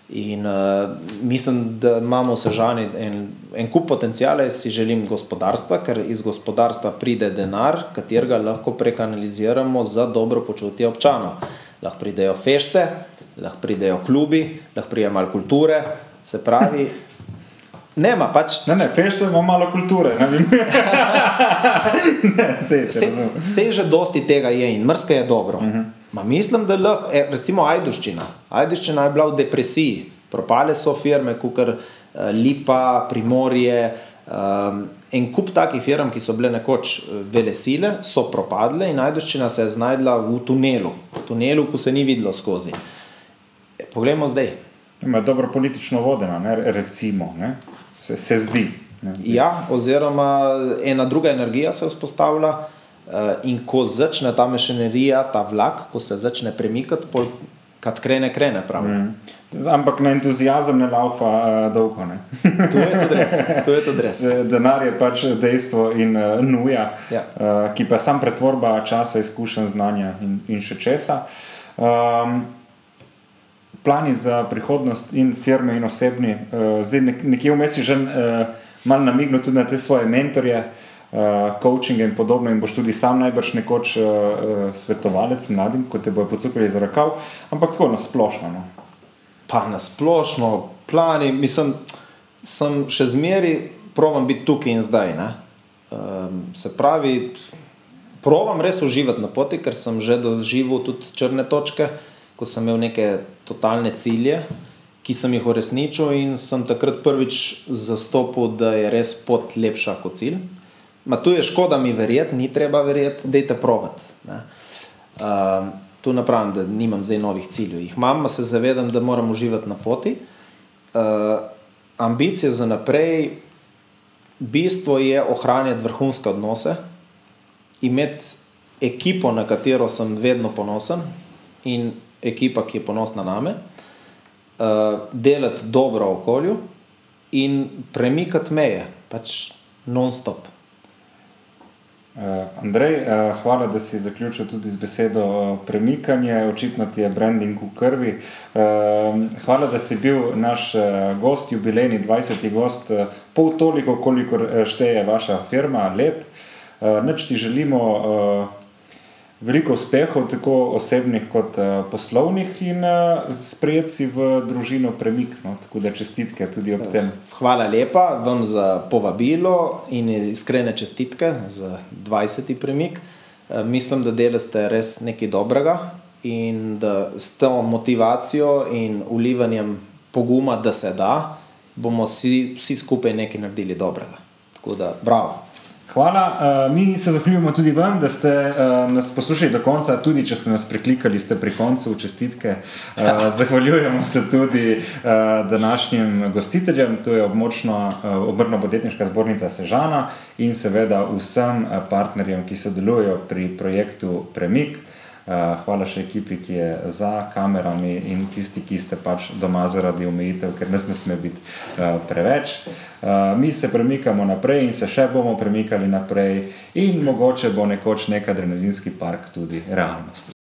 In uh, mislim, da imamo v Sežani en, en kup potencijala, jaz si želim gospodarstva, ker iz gospodarstva pride denar, katerega lahko prekanaliziramo za dobro počutje občanov. Lahko pridejo fešte, lahko pridejo klubi, lahko pridejo malo kulture, se pravi. Nema pač. Ne, ne, fešte ima malo kulture. Vse že dosti tega je in mrske je dobro. Uh mhm. -huh. Ma mislim, da lahko, e, recimo, Ajduščina. Ajduščina je bila v depresiji, propale so firme, kot je uh, Lipa, Primorje. Um, en kup takih firm, ki so bile nekoč e, vele sile, so propadle in Ajduščina se je znašla v tunelu, v tunelu, ko se ni videlo skozi. E, poglejmo zdaj. Ima dobro politično vodeno, ne? recimo, ne? Se, se zdi. Ne? Ja, oziroma ena druga energija se vzpostavlja. Eh, in ko začne ta mašinerija, ta vlak, ko se začne premikati, kad krene, krene. Mm. Ampak na entuzijazem ne laupa uh, dolgo. Ne? to je tudi res. Je tudi res. Denar je pač dejstvo in uh, nuja, ja. uh, ki pa je sam pretvorba časa, izkušenj, znanja in, in še česa. Um, plani za prihodnost in firme in osebni, uh, zdaj nek, nekje vmes je že uh, malo namignil tudi na te svoje mentorje. Uh, coaching in podobno, in boš tudi sam najbrž nekoč uh, svetovalec mladim, kot te bojo pocukali za rokav, ampak tako na splošno. No. Pa na splošno, plani, mislim, sem še zmeraj provam biti tukaj in zdaj. Um, se pravi, provam res uživati na poti, ker sem že doživel tudi črne točke, ko sem imel neke totalne cilje. Ki sem jih uresničil, in sem takrat prvič zastopil, da je res pot lepša kot cilj. Ma tu je škoda mi verjeti, ni treba verjeti, da je to provat. Uh, tu napravim, da nimam zdaj novih ciljev. Jih imam, se zavedam, da moram uživati na poti. Uh, ambicije za naprej, bistvo je ohranjati vrhunske odnose, imeti ekipo, na katero sem vedno ponosen in ekipa, ki je ponosna na me, uh, delati dobro v okolju in premikati meje, pač non-stop. Uh, Andrej, uh, hvala, da si zaključil tudi z besedo uh, premikanje. Očitno ti je branding v krvi. Hvala, da si bil naš gost, jubilejni 20. gost, pol toliko, kolikor šteje vaša firma, let. Neč ti želimo. Veliko uspehov, tako osebnih kot uh, poslovnih, in uh, sprejeti si v družino premik. No, tako da čestitke tudi ob tem. Hvala lepa vam za povabilo in iskrene čestitke za 20. premik. Uh, mislim, da delate res nekaj dobrega in da s to motivacijo in ulivanjem poguma, da se da, bomo vsi, vsi skupaj nekaj naredili dobrega. Tako da, bravo. Hvala. Uh, mi se zahvaljujemo tudi vam, da ste uh, nas poslušali do konca, tudi če ste nas preklikali, ste pri koncu, čestitke. Uh, zahvaljujemo se tudi uh, današnjim gostiteljem, to je območna uh, obrno-podjetniška zbornica Sežana in seveda vsem partnerjem, ki sodelujo pri projektu Premik. Hvala še ekipi, ki je za kamerami in tisti, ki ste pač doma zaradi omejitev, ker nas ne sme biti preveč. Mi se premikamo naprej in se še bomo premikali naprej, in mogoče bo nekoč nek adrenalinski park tudi realnost.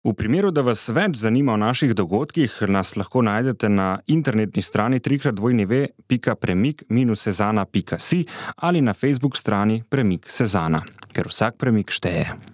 V primeru, da vas več zanima o naših dogodkih, nas lahko najdete na internetni strani www.premik-sezana.si ali na Facebook strani Premik Sezana, ker vsak premik šteje.